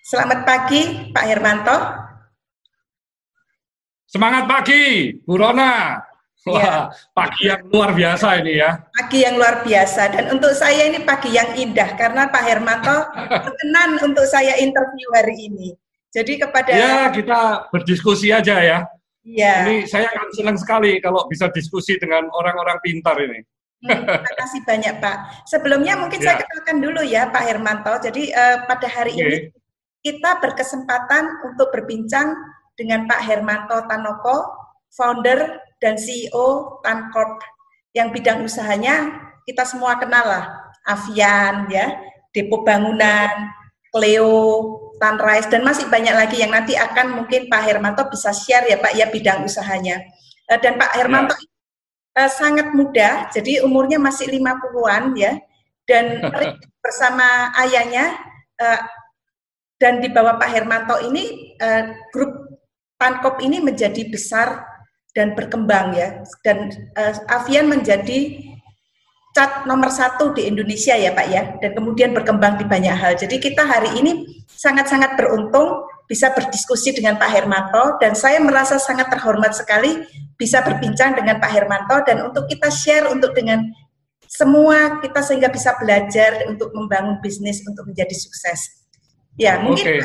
Selamat pagi Pak Hermanto. Semangat pagi, Bu Rona. Wah, ya. pagi yang luar biasa ini ya. Pagi yang luar biasa dan untuk saya ini pagi yang indah karena Pak Hermanto berkenan untuk saya interview hari ini. Jadi kepada Ya, kita berdiskusi aja ya. Iya. Ini saya akan senang sekali kalau bisa diskusi dengan orang-orang pintar ini. Hmm, terima kasih banyak Pak. Sebelumnya mungkin ya. saya kenalkan dulu ya Pak Hermanto. Jadi uh, pada hari okay. ini kita berkesempatan untuk berbincang dengan Pak Hermanto Tanoko, founder dan CEO Tancorp yang bidang usahanya kita semua kenal lah, Avian ya, Depo Bangunan, Cleo, Sunrise dan masih banyak lagi yang nanti akan mungkin Pak Hermanto bisa share ya Pak ya bidang usahanya. Eh, dan Pak Hermanto ya. sangat muda, jadi umurnya masih 50-an ya. Dan bersama ayahnya eh, dan di bawah Pak Hermanto ini grup Tankop ini menjadi besar dan berkembang ya. Dan uh, Avian menjadi cat nomor satu di Indonesia ya Pak ya. Dan kemudian berkembang di banyak hal. Jadi kita hari ini sangat-sangat beruntung bisa berdiskusi dengan Pak Hermanto dan saya merasa sangat terhormat sekali bisa berbincang dengan Pak Hermanto dan untuk kita share untuk dengan semua kita sehingga bisa belajar untuk membangun bisnis untuk menjadi sukses. Ya, mungkin okay.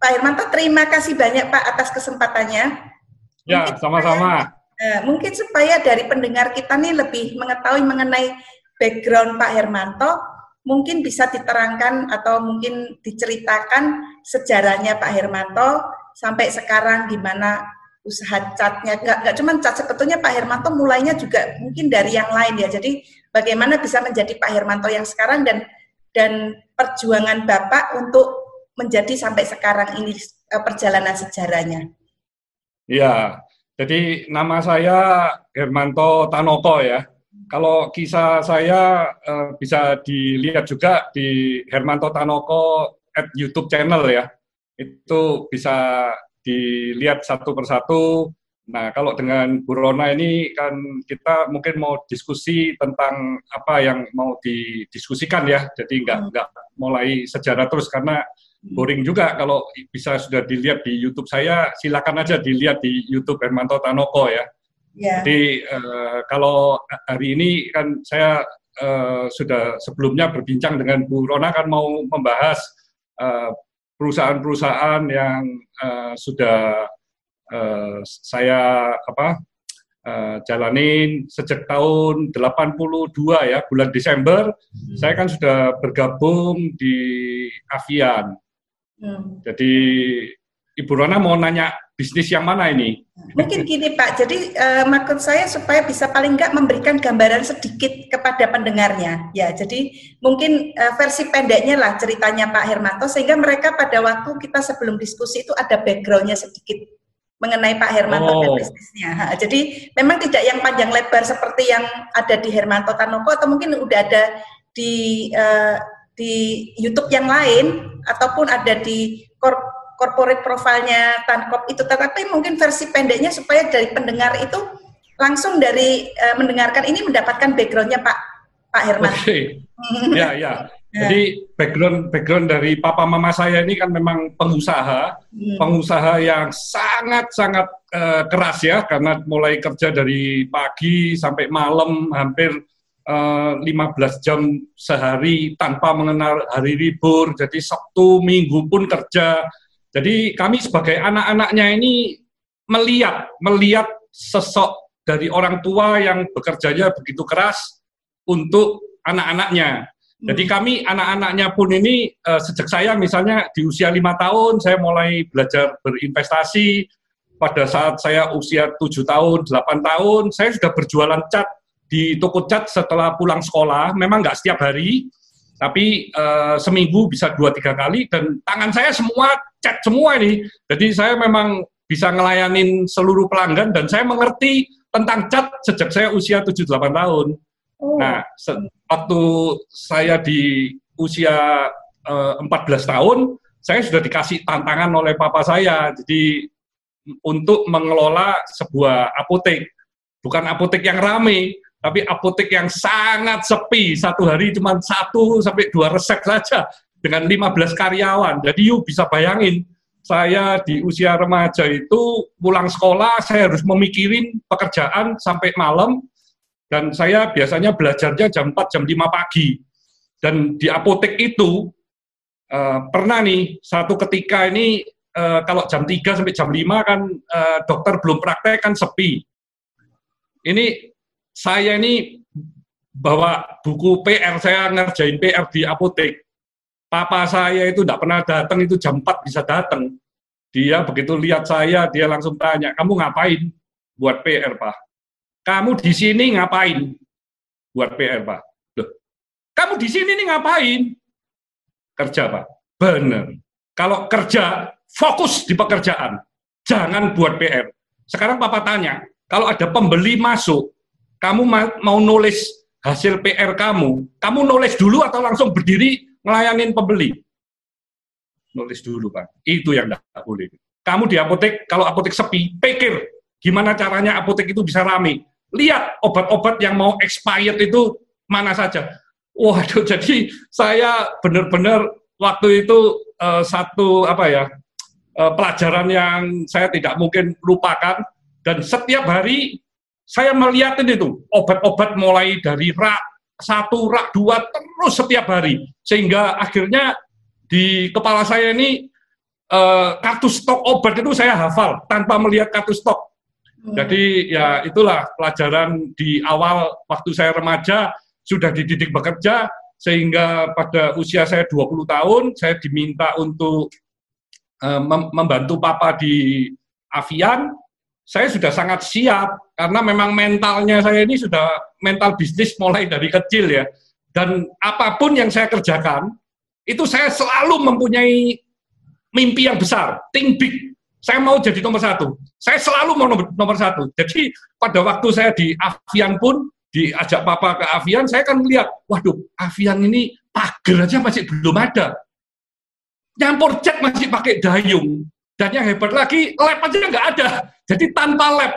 Pak Hermanto terima kasih banyak Pak atas kesempatannya. Ya, sama-sama. Uh, mungkin supaya dari pendengar kita nih lebih mengetahui mengenai background Pak Hermanto, mungkin bisa diterangkan atau mungkin diceritakan sejarahnya Pak Hermanto sampai sekarang gimana usaha catnya nggak nggak cuma cat sebetulnya Pak Hermanto mulainya juga mungkin dari yang lain ya jadi bagaimana bisa menjadi Pak Hermanto yang sekarang dan dan perjuangan Bapak untuk menjadi sampai sekarang ini eh, perjalanan sejarahnya Iya, jadi nama saya Hermanto Tanoko ya. Kalau kisah saya uh, bisa dilihat juga di Hermanto Tanoko at YouTube channel ya. Itu bisa dilihat satu persatu. Nah, kalau dengan Bu Rona ini kan kita mungkin mau diskusi tentang apa yang mau didiskusikan ya. Jadi nggak hmm. nggak mulai sejarah terus karena boring juga kalau bisa sudah dilihat di YouTube saya, silakan aja dilihat di YouTube Hermanto Tanoko ya. Yeah. Jadi uh, kalau hari ini kan saya uh, sudah sebelumnya berbincang dengan Bu Rona kan mau membahas perusahaan perusahaan-perusahaan yang uh, sudah uh, saya apa uh, jalanin sejak tahun 82 ya bulan Desember hmm. saya kan sudah bergabung di Avian Hmm. Jadi Ibu Rona mau nanya bisnis yang mana ini? Mungkin gini Pak, jadi uh, maksud saya supaya bisa paling nggak memberikan gambaran sedikit kepada pendengarnya. Ya, jadi mungkin uh, versi pendeknya lah ceritanya Pak Hermanto, sehingga mereka pada waktu kita sebelum diskusi itu ada backgroundnya sedikit mengenai Pak Hermanto oh. dan bisnisnya. Ha, jadi memang tidak yang panjang lebar seperti yang ada di Hermanto Tanoko atau mungkin udah ada di uh, di YouTube yang lain ataupun ada di corporate profilnya Tankop itu tetapi mungkin versi pendeknya supaya dari pendengar itu langsung dari uh, mendengarkan ini mendapatkan backgroundnya Pak Pak Herman. Oke, okay. ya ya. Jadi background background dari papa mama saya ini kan memang pengusaha, hmm. pengusaha yang sangat sangat uh, keras ya karena mulai kerja dari pagi sampai malam hampir 15 eh, jam sehari tanpa mengenal hari libur, jadi Sabtu Minggu pun kerja. Jadi kami sebagai anak-anaknya ini melihat melihat sosok dari orang tua yang bekerjanya begitu keras untuk anak-anaknya. Jadi hmm. kami anak-anaknya pun ini uh, sejak saya misalnya di usia lima tahun saya mulai belajar berinvestasi. Pada saat saya usia tujuh tahun, delapan tahun, saya sudah berjualan cat di toko cat setelah pulang sekolah, memang nggak setiap hari, tapi uh, seminggu bisa dua tiga kali dan tangan saya semua cat semua ini. Jadi saya memang bisa ngelayanin seluruh pelanggan dan saya mengerti tentang cat sejak saya usia 7-8 tahun. Oh. Nah, waktu saya di usia uh, eh, 14 tahun, saya sudah dikasih tantangan oleh papa saya. Jadi untuk mengelola sebuah apotek, bukan apotek yang ramai, tapi apotek yang sangat sepi satu hari cuma satu sampai dua resep saja dengan 15 karyawan. Jadi you bisa bayangin, saya di usia remaja itu pulang sekolah, saya harus memikirin pekerjaan sampai malam, dan saya biasanya belajarnya jam 4, jam 5 pagi. Dan di apotek itu, uh, pernah nih, satu ketika ini, uh, kalau jam 3 sampai jam 5 kan uh, dokter belum praktek kan sepi. Ini saya ini bawa buku PR, saya ngerjain PR di apotek. Papa saya itu tidak pernah datang, itu jam 4 bisa datang. Dia begitu lihat saya, dia langsung tanya, kamu ngapain buat PR, Pak? Kamu di sini ngapain buat PR, Pak? Loh, kamu di sini nih ngapain? Kerja, Pak. Benar. Kalau kerja, fokus di pekerjaan. Jangan buat PR. Sekarang Papa tanya, kalau ada pembeli masuk, kamu mau nulis hasil PR kamu, kamu nulis dulu atau langsung berdiri ngelayanin pembeli? Nulis dulu, Pak. Itu yang tidak boleh. Kamu di apotek, kalau apotek sepi, pikir gimana caranya apotek itu bisa rame. Lihat obat-obat yang mau expired itu mana saja. Waduh, jadi saya benar-benar waktu itu uh, satu apa ya uh, pelajaran yang saya tidak mungkin lupakan dan setiap hari saya melihat itu obat-obat mulai dari rak satu, rak dua terus setiap hari sehingga akhirnya di kepala saya ini uh, kartu stok obat itu saya hafal tanpa melihat kartu stok. Hmm. Jadi ya itulah pelajaran di awal waktu saya remaja sudah dididik bekerja sehingga pada usia saya 20 tahun saya diminta untuk uh, membantu papa di Avian saya sudah sangat siap karena memang mentalnya saya ini sudah mental bisnis mulai dari kecil ya. Dan apa pun yang saya kerjakan, itu saya selalu mempunyai mimpi yang besar, think big. Saya mau jadi nomor satu. Saya selalu mau nomor, nomor satu. Jadi pada waktu saya di Avian pun, diajak papa ke Avian, saya kan melihat, waduh, Avian ini pagar aja masih belum ada. Nyampur cat masih pakai dayung. Dan yang hebat lagi, lab aja nggak ada. Jadi tanpa lab.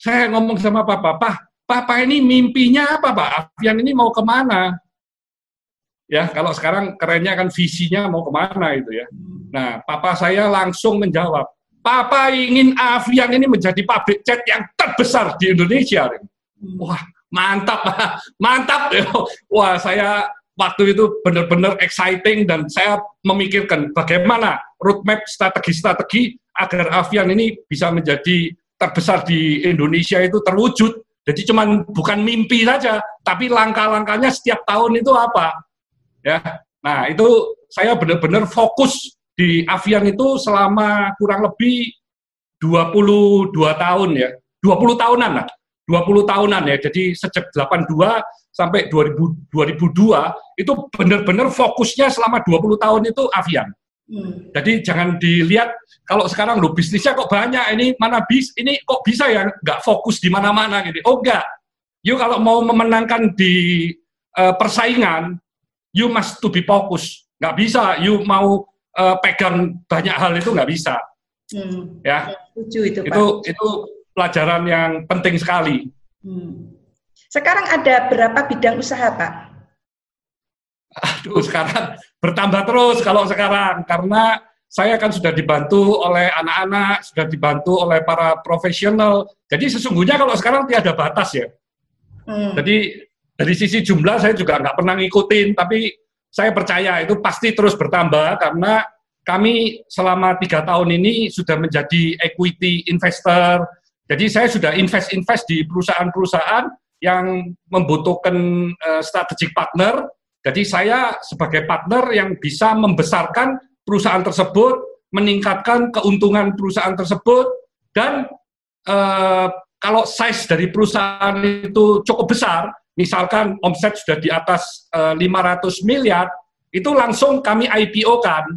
Saya ngomong sama Papa, Pak, Papa ini mimpinya apa, Pak? Avian ini mau ke mana? Ya, kalau sekarang kerennya kan visinya mau ke mana itu ya. Nah, Papa saya langsung menjawab, Papa ingin Avian ini menjadi pabrik cat yang terbesar di Indonesia. Wah, mantap, mantap. Wah, saya waktu itu benar-benar exciting dan saya memikirkan bagaimana roadmap strategi-strategi agar Avian ini bisa menjadi terbesar di Indonesia itu terwujud. Jadi cuman bukan mimpi saja, tapi langkah-langkahnya setiap tahun itu apa? Ya. Nah, itu saya benar-benar fokus di Avian itu selama kurang lebih 22 tahun ya. 20 tahunan lah. 20 tahunan ya. Jadi sejak 82 sampai 2000, 2002 itu benar-benar fokusnya selama 20 tahun itu avian. Hmm. Jadi jangan dilihat kalau sekarang lo bisnisnya kok banyak ini mana bis ini kok bisa ya nggak fokus di mana-mana gitu. Oh enggak. You kalau mau memenangkan di uh, persaingan, you must to be fokus. Nggak bisa you mau uh, pegang banyak hal itu nggak bisa. Hmm. Ya. itu. Itu itu pelajaran yang penting sekali. Hmm. Sekarang ada berapa bidang usaha, Pak? Aduh, sekarang bertambah terus kalau sekarang karena saya kan sudah dibantu oleh anak-anak, sudah dibantu oleh para profesional. Jadi sesungguhnya kalau sekarang tiada batas ya. Hmm. Jadi dari sisi jumlah saya juga nggak pernah ngikutin, tapi saya percaya itu pasti terus bertambah karena kami selama tiga tahun ini sudah menjadi equity investor, jadi saya sudah invest-invest di perusahaan-perusahaan yang membutuhkan uh, strategic partner. Jadi saya sebagai partner yang bisa membesarkan perusahaan tersebut, meningkatkan keuntungan perusahaan tersebut, dan uh, kalau size dari perusahaan itu cukup besar, misalkan omset sudah di atas uh, eh, 500 miliar, itu langsung kami IPO kan.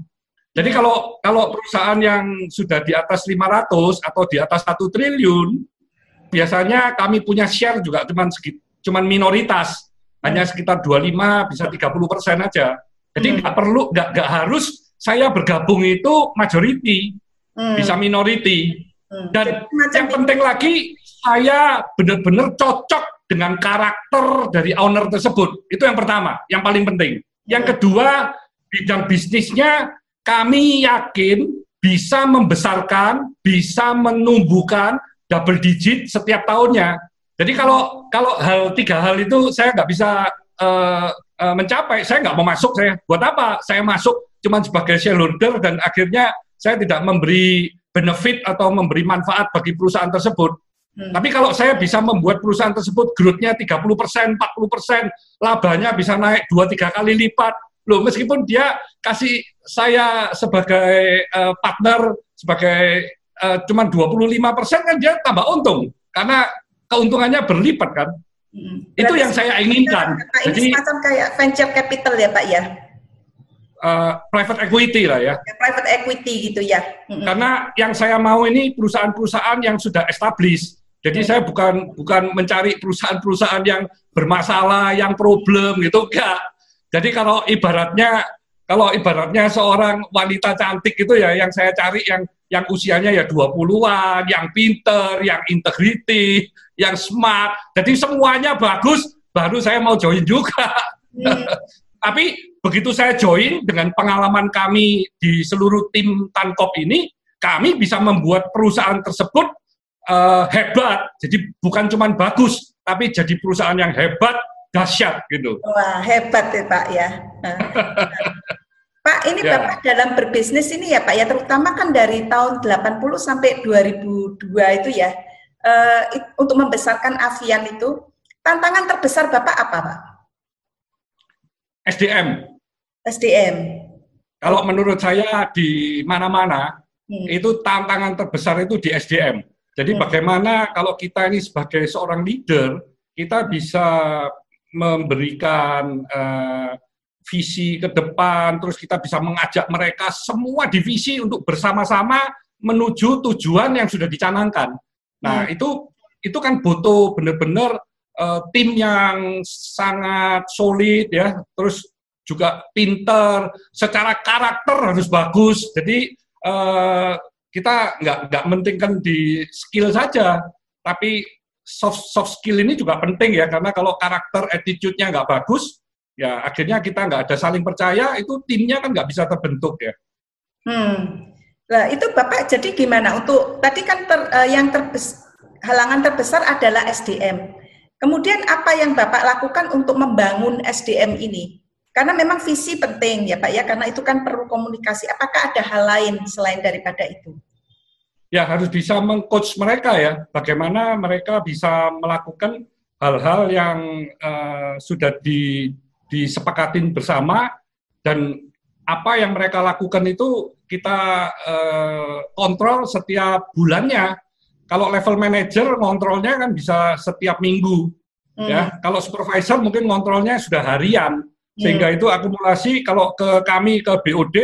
Jadi kalau kalau perusahaan yang sudah di atas 500 atau di atas satu triliun, biasanya kami punya share juga cuma cuman minoritas, hanya sekitar 25 bisa 30 persen aja. Jadi hmm. nggak hmm. perlu nggak nggak harus saya bergabung itu majority, hmm. bisa minority. Hmm. Dan yang penting lagi saya benar-benar cocok dengan karakter dari owner tersebut. Itu yang pertama, yang paling penting. Yang hmm. kedua bidang bisnisnya kami yakin bisa membesarkan, bisa menumbuhkan double digit setiap tahunnya. Jadi kalau kalau hal tiga hal itu saya nggak bisa uh, uh, mencapai, saya nggak mau masuk saya. Buat apa? Saya masuk cuma sebagai shareholder dan akhirnya saya tidak memberi benefit atau memberi manfaat bagi perusahaan tersebut. Hmm. Tapi kalau saya bisa membuat perusahaan tersebut growth-nya 30%, 40%, labanya bisa naik 2-3 kali lipat, loh meskipun dia kasih saya sebagai uh, partner sebagai uh, cuma 25 persen kan dia tambah untung karena keuntungannya berlipat kan hmm. itu yang saya inginkan ini Jadi, semacam kayak venture capital ya Pak ya uh, private equity lah ya. ya private equity gitu ya hmm. karena yang saya mau ini perusahaan-perusahaan yang sudah established jadi hmm. saya bukan bukan mencari perusahaan-perusahaan yang bermasalah, yang problem gitu, enggak. Jadi kalau ibaratnya kalau ibaratnya seorang wanita cantik itu ya yang saya cari yang yang usianya ya 20-an, yang pinter, yang integrity, yang smart. Jadi semuanya bagus, baru saya mau join juga. Hmm. Tapi begitu saya join dengan pengalaman kami di seluruh tim Tankop ini, kami bisa membuat perusahaan tersebut uh, hebat. Jadi bukan cuma bagus, tapi jadi perusahaan yang hebat dahsyat gitu. Wah hebat ya Pak ya. Pak ini ya. Bapak dalam berbisnis ini ya Pak ya terutama kan dari tahun 80 sampai 2002 itu ya uh, untuk membesarkan Avian itu tantangan terbesar Bapak apa Pak? SDM. SDM. Kalau menurut saya di mana-mana hmm. itu tantangan terbesar itu di SDM. Jadi hmm. bagaimana kalau kita ini sebagai seorang leader kita bisa memberikan uh, visi ke depan, terus kita bisa mengajak mereka semua divisi untuk bersama-sama menuju tujuan yang sudah dicanangkan. Nah, hmm. itu itu kan butuh benar-benar uh, tim yang sangat solid ya, terus juga pinter, secara karakter harus bagus. Jadi uh, kita nggak nggak mentingkan di skill saja, tapi soft soft skill ini juga penting ya karena kalau karakter attitude-nya nggak bagus ya akhirnya kita nggak ada saling percaya itu timnya kan nggak bisa terbentuk ya. Hmm. Nah itu bapak jadi gimana untuk tadi kan ter, uh, yang terbes, halangan terbesar adalah SDM. Kemudian apa yang bapak lakukan untuk membangun SDM ini? Karena memang visi penting ya pak ya karena itu kan perlu komunikasi. Apakah ada hal lain selain daripada itu? ya harus bisa mengcoach mereka ya, bagaimana mereka bisa melakukan hal-hal yang uh, sudah di, disepakatin bersama dan apa yang mereka lakukan itu kita uh, kontrol setiap bulannya. Kalau level manager ngontrolnya kan bisa setiap minggu, hmm. ya. Kalau supervisor mungkin ngontrolnya sudah harian, sehingga hmm. itu akumulasi kalau ke kami ke BOD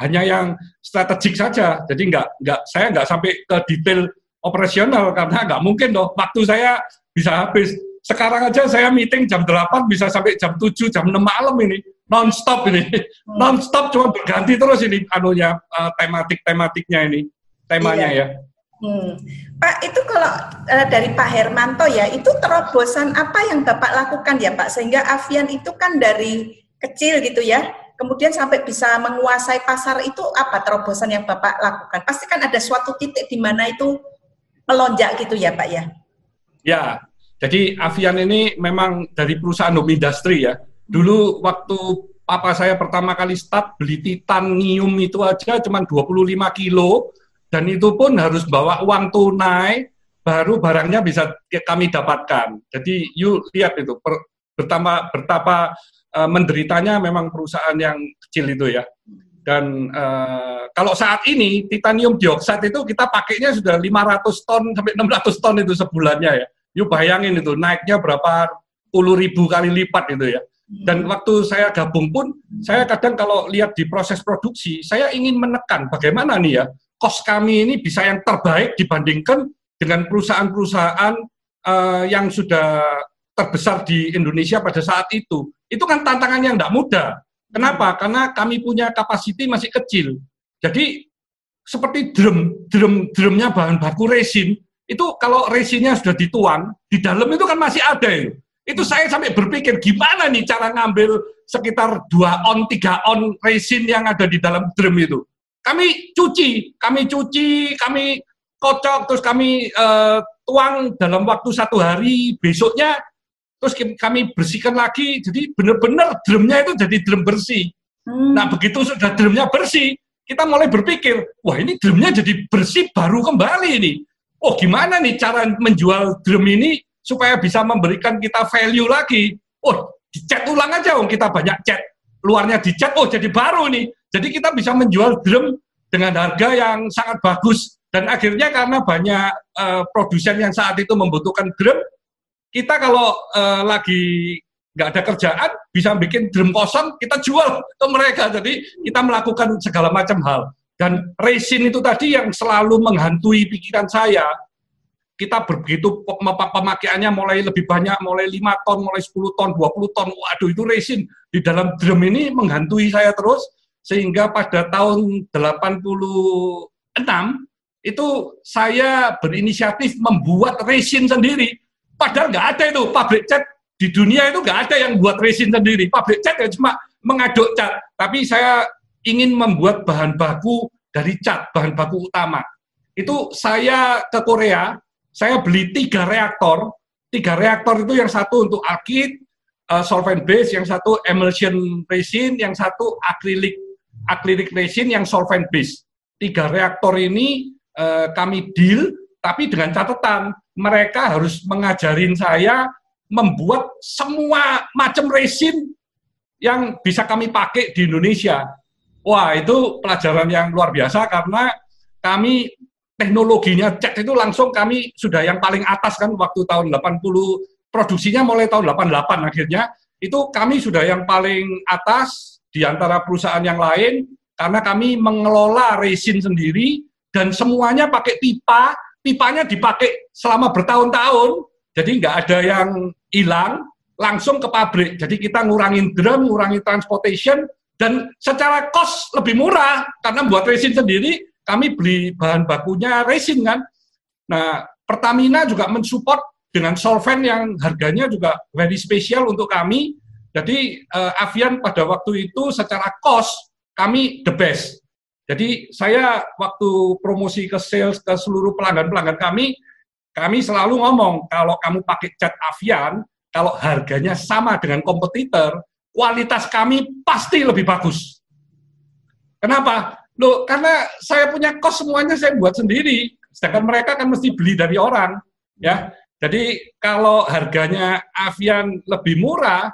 hanya yang strategik saja. Jadi nggak nggak saya nggak sampai ke detail operasional karena nggak mungkin loh. Waktu saya bisa habis. Sekarang aja saya meeting jam 8 bisa sampai jam 7, jam 6 malam ini. Non-stop ini. Hmm. Non-stop cuma berganti terus ini anunya uh, tematik-tematiknya ini. Temanya iya. ya. Hmm. Pak, itu kalau uh, dari Pak Hermanto ya, itu terobosan apa yang Bapak lakukan ya Pak? Sehingga Avian itu kan dari kecil gitu ya, kemudian sampai bisa menguasai pasar itu apa terobosan yang Bapak lakukan? Pasti kan ada suatu titik di mana itu melonjak gitu ya Pak ya? Ya, jadi Avian ini memang dari perusahaan home industry ya. Dulu waktu papa saya pertama kali start beli titanium itu aja cuma 25 kilo dan itu pun harus bawa uang tunai baru barangnya bisa kami dapatkan. Jadi yuk lihat itu per, betapa betapa uh, menderitanya memang perusahaan yang kecil itu ya. Dan uh, kalau saat ini titanium dioksida itu kita pakainya sudah 500 ton sampai 600 ton itu sebulannya ya. Yuk bayangin itu naiknya berapa puluh ribu kali lipat itu ya. Dan waktu saya gabung pun, saya kadang kalau lihat di proses produksi, saya ingin menekan bagaimana nih ya, kos kami ini bisa yang terbaik dibandingkan dengan perusahaan-perusahaan uh, yang sudah terbesar di Indonesia pada saat itu. Itu kan tantangan yang tidak mudah. Kenapa? Hmm. Karena kami punya kapasiti masih kecil. Jadi seperti drum, drum, drumnya bahan baku resin, itu kalau resinnya sudah dituang, di dalam itu kan masih ada itu. Itu saya sampai berpikir gimana nih cara ngambil sekitar dua on, tiga on resin yang ada di dalam drum itu. Kami cuci, kami cuci, kami kocok, terus kami uh, tuang dalam waktu satu hari, besoknya terus kami bersihkan lagi. Jadi benar-benar drumnya itu jadi drum bersih. Hmm. Nah begitu sudah drumnya bersih, kita mulai berpikir, wah ini drumnya jadi bersih baru kembali ini. Oh gimana nih cara menjual drum ini supaya bisa memberikan kita value lagi. Oh, dicat ulang aja, oh kita banyak cat. Luarnya dicat, oh jadi baru nih. Jadi kita bisa menjual drum dengan harga yang sangat bagus. Dan akhirnya karena banyak uh, produsen yang saat itu membutuhkan drum, kita kalau uh, lagi nggak ada kerjaan, bisa bikin drum kosong, kita jual ke mereka. Jadi kita melakukan segala macam hal. Dan resin itu tadi yang selalu menghantui pikiran saya, kita begitu pemakaiannya mulai lebih banyak, mulai 5 ton, mulai 10 ton, 20 ton, waduh itu resin di dalam drum ini menghantui saya terus, sehingga pada tahun 86 itu saya berinisiatif membuat resin sendiri. Padahal nggak ada itu, pabrik cat di dunia itu nggak ada yang buat resin sendiri. Pabrik cat ya cuma mengaduk cat, tapi saya ingin membuat bahan baku dari cat, bahan baku utama. Itu saya ke Korea, saya beli tiga reaktor. Tiga reaktor itu yang satu untuk alkit, uh, solvent base, yang satu emulsion resin, yang satu akrilik akrilik resin, yang solvent base. Tiga reaktor ini uh, kami deal, tapi dengan catatan mereka harus mengajarin saya membuat semua macam resin yang bisa kami pakai di Indonesia. Wah, itu pelajaran yang luar biasa karena kami teknologinya cat itu langsung kami sudah yang paling atas kan waktu tahun 80 produksinya mulai tahun 88 akhirnya. Itu kami sudah yang paling atas di antara perusahaan yang lain karena kami mengelola resin sendiri dan semuanya pakai pipa. Pipanya dipakai selama bertahun-tahun jadi nggak ada yang hilang langsung ke pabrik. Jadi kita ngurangin drum ngurangi transportation dan secara cost lebih murah karena buat resin sendiri kami beli bahan bakunya resin kan. Nah, Pertamina juga mensupport dengan solvent yang harganya juga very spesial untuk kami. Jadi uh, Avian pada waktu itu secara cost kami the best. Jadi saya waktu promosi ke sales ke seluruh pelanggan-pelanggan kami, kami selalu ngomong kalau kamu pakai cat Avian, kalau harganya sama dengan kompetitor, kualitas kami pasti lebih bagus. Kenapa? Loh, karena saya punya kos semuanya saya buat sendiri, sedangkan mereka kan mesti beli dari orang, ya. Jadi kalau harganya Avian lebih murah,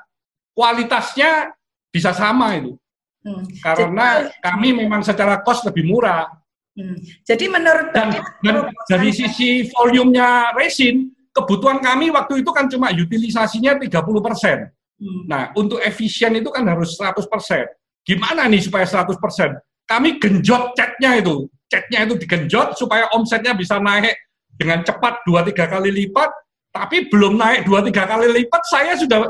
kualitasnya bisa sama itu. Hmm. Karena Jadi, kami memang secara kos lebih murah. Hmm. Jadi menurut dan, dan dari sisi volumenya resin, kebutuhan kami waktu itu kan cuma utilisasinya 30 persen. Hmm. Nah, untuk efisien itu kan harus 100 persen. Gimana nih supaya 100 persen? kami genjot catnya itu. Catnya itu digenjot supaya omsetnya bisa naik dengan cepat dua tiga kali lipat, tapi belum naik dua tiga kali lipat, saya sudah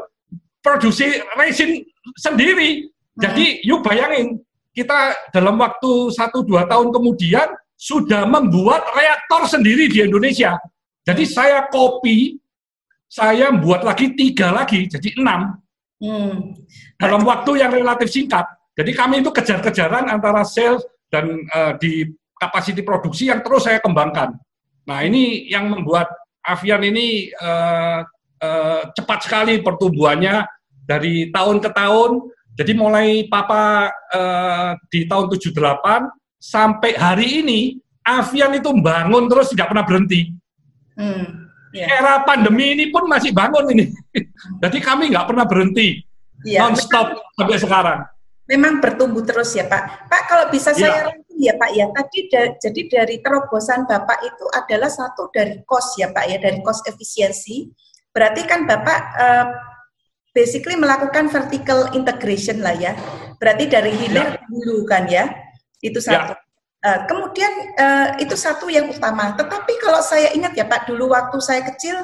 produksi resin sendiri. Jadi hmm. yuk bayangin, kita dalam waktu satu dua tahun kemudian sudah membuat reaktor sendiri di Indonesia. Jadi saya kopi, saya membuat lagi tiga lagi, jadi enam. Hmm. Dalam waktu yang relatif singkat. Jadi kami itu kejar-kejaran antara sales dan uh, di kapasiti produksi yang terus saya kembangkan. Nah ini yang membuat Avian ini uh, uh, cepat sekali pertumbuhannya dari tahun ke tahun. Jadi mulai Papa uh, di tahun 78 sampai hari ini Avian itu bangun terus tidak pernah berhenti. Hmm, yeah. Era pandemi ini pun masih bangun ini. Jadi kami nggak pernah berhenti, yeah. non-stop sampai sekarang memang bertumbuh terus ya Pak. Pak kalau bisa ya. saya rangkum ya Pak ya, tadi da, jadi dari terobosan Bapak itu adalah satu dari cost ya Pak ya, dari cost efisiensi. Berarti kan Bapak uh, basically melakukan vertical integration lah ya. Berarti dari hilir ya. dulu kan ya, itu ya. satu. Ya. Uh, kemudian uh, itu satu yang utama. Tetapi kalau saya ingat ya Pak, dulu waktu saya kecil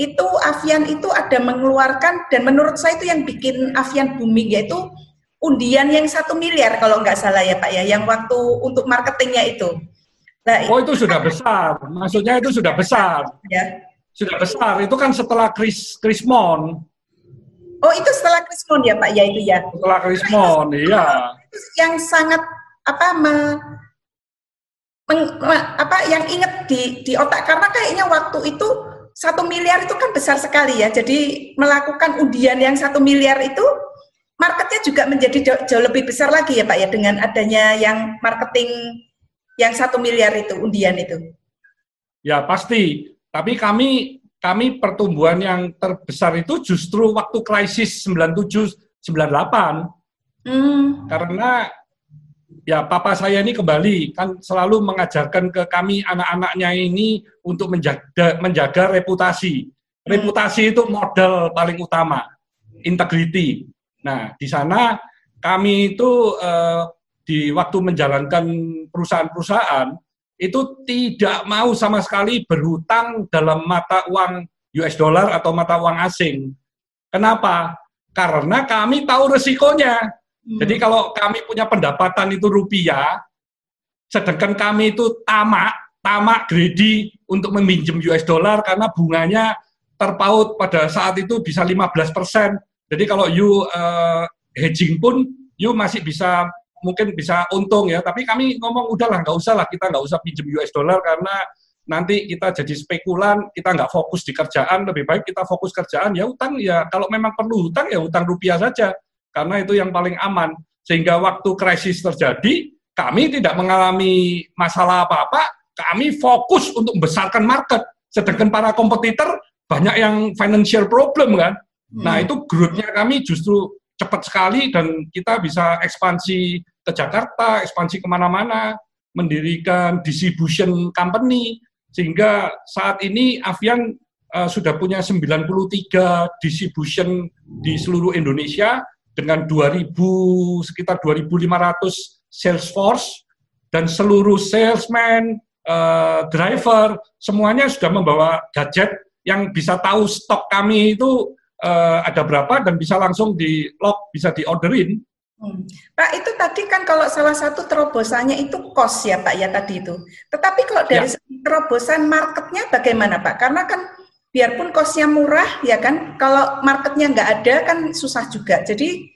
itu Avian itu ada mengeluarkan dan menurut saya itu yang bikin Avian booming yaitu undian yang satu miliar kalau nggak salah ya Pak ya, yang waktu untuk marketingnya itu. Nah, oh itu sudah besar, maksudnya itu sudah besar. Ya. Sudah besar, itu kan setelah Chris Krismon. Oh itu setelah Krismon ya Pak ya itu ya? Setelah Krismon, iya. Yang sangat apa me, meng, me, apa yang inget di di otak karena kayaknya waktu itu satu miliar itu kan besar sekali ya. Jadi melakukan undian yang satu miliar itu marketnya juga menjadi jauh, jauh lebih besar lagi ya Pak ya dengan adanya yang marketing yang satu miliar itu undian itu. Ya pasti. Tapi kami kami pertumbuhan yang terbesar itu justru waktu krisis 97 98. Hmm. Karena ya papa saya ini kembali kan selalu mengajarkan ke kami anak-anaknya ini untuk menjaga menjaga reputasi. Hmm. Reputasi itu modal paling utama, integrity. Nah, di sana kami itu eh, di waktu menjalankan perusahaan-perusahaan itu tidak mau sama sekali berhutang dalam mata uang US dollar atau mata uang asing. Kenapa? Karena kami tahu resikonya. Hmm. Jadi kalau kami punya pendapatan itu rupiah, sedangkan kami itu tamak, tamak greedy untuk meminjam US dollar karena bunganya terpaut pada saat itu bisa 15 persen. Jadi kalau you uh, hedging pun, you masih bisa mungkin bisa untung ya, tapi kami ngomong udahlah nggak usah lah kita nggak usah pinjam US dollar karena nanti kita jadi spekulan, kita nggak fokus di kerjaan, lebih baik kita fokus kerjaan ya utang ya kalau memang perlu utang ya utang rupiah saja karena itu yang paling aman sehingga waktu krisis terjadi kami tidak mengalami masalah apa-apa, kami fokus untuk membesarkan market, sedangkan para kompetitor banyak yang financial problem kan. Nah hmm. itu growth-nya kami justru cepat sekali dan kita bisa ekspansi ke Jakarta, ekspansi ke mana-mana, mendirikan distribution company, sehingga saat ini Avian uh, sudah punya 93 distribution di seluruh Indonesia dengan 2000 sekitar 2500 sales force dan seluruh salesman, uh, driver semuanya sudah membawa gadget yang bisa tahu stok kami itu uh, ada berapa dan bisa langsung di lock, bisa di orderin. Hmm. Pak itu tadi kan kalau salah satu terobosannya itu cost ya Pak ya tadi itu. Tetapi kalau dari ya. terobosan marketnya bagaimana Pak? Karena kan biarpun costnya murah ya kan, kalau marketnya nggak ada kan susah juga. Jadi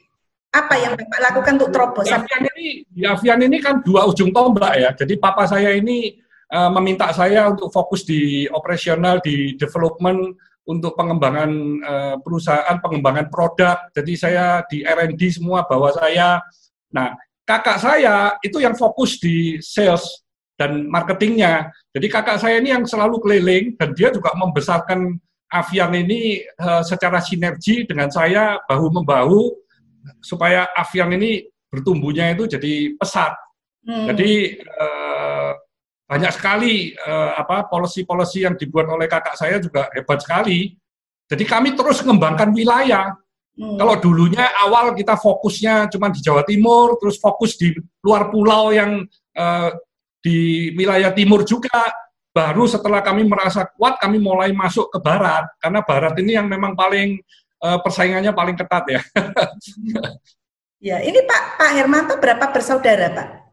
apa yang Bapak lakukan untuk terobosan? Di Avian ini, di Avian ini kan dua ujung tombak ya. Jadi papa saya ini uh, meminta saya untuk fokus di operasional, di development untuk pengembangan uh, perusahaan, pengembangan produk. Jadi saya di R&D semua bawa saya. Nah, kakak saya itu yang fokus di sales dan marketingnya. Jadi kakak saya ini yang selalu keliling dan dia juga membesarkan Avian ini uh, secara sinergi dengan saya bahu membahu supaya Avian ini bertumbuhnya itu jadi pesat. Hmm. Jadi uh, banyak sekali uh, apa policy-policy yang dibuat oleh kakak saya juga hebat sekali. Jadi kami terus mengembangkan wilayah. Hmm. Kalau dulunya awal kita fokusnya cuma di Jawa Timur, terus fokus di luar pulau yang uh, di wilayah timur juga. Baru setelah kami merasa kuat, kami mulai masuk ke barat karena barat ini yang memang paling uh, persaingannya paling ketat ya. ya, ini Pak Pak Hermanto berapa bersaudara Pak?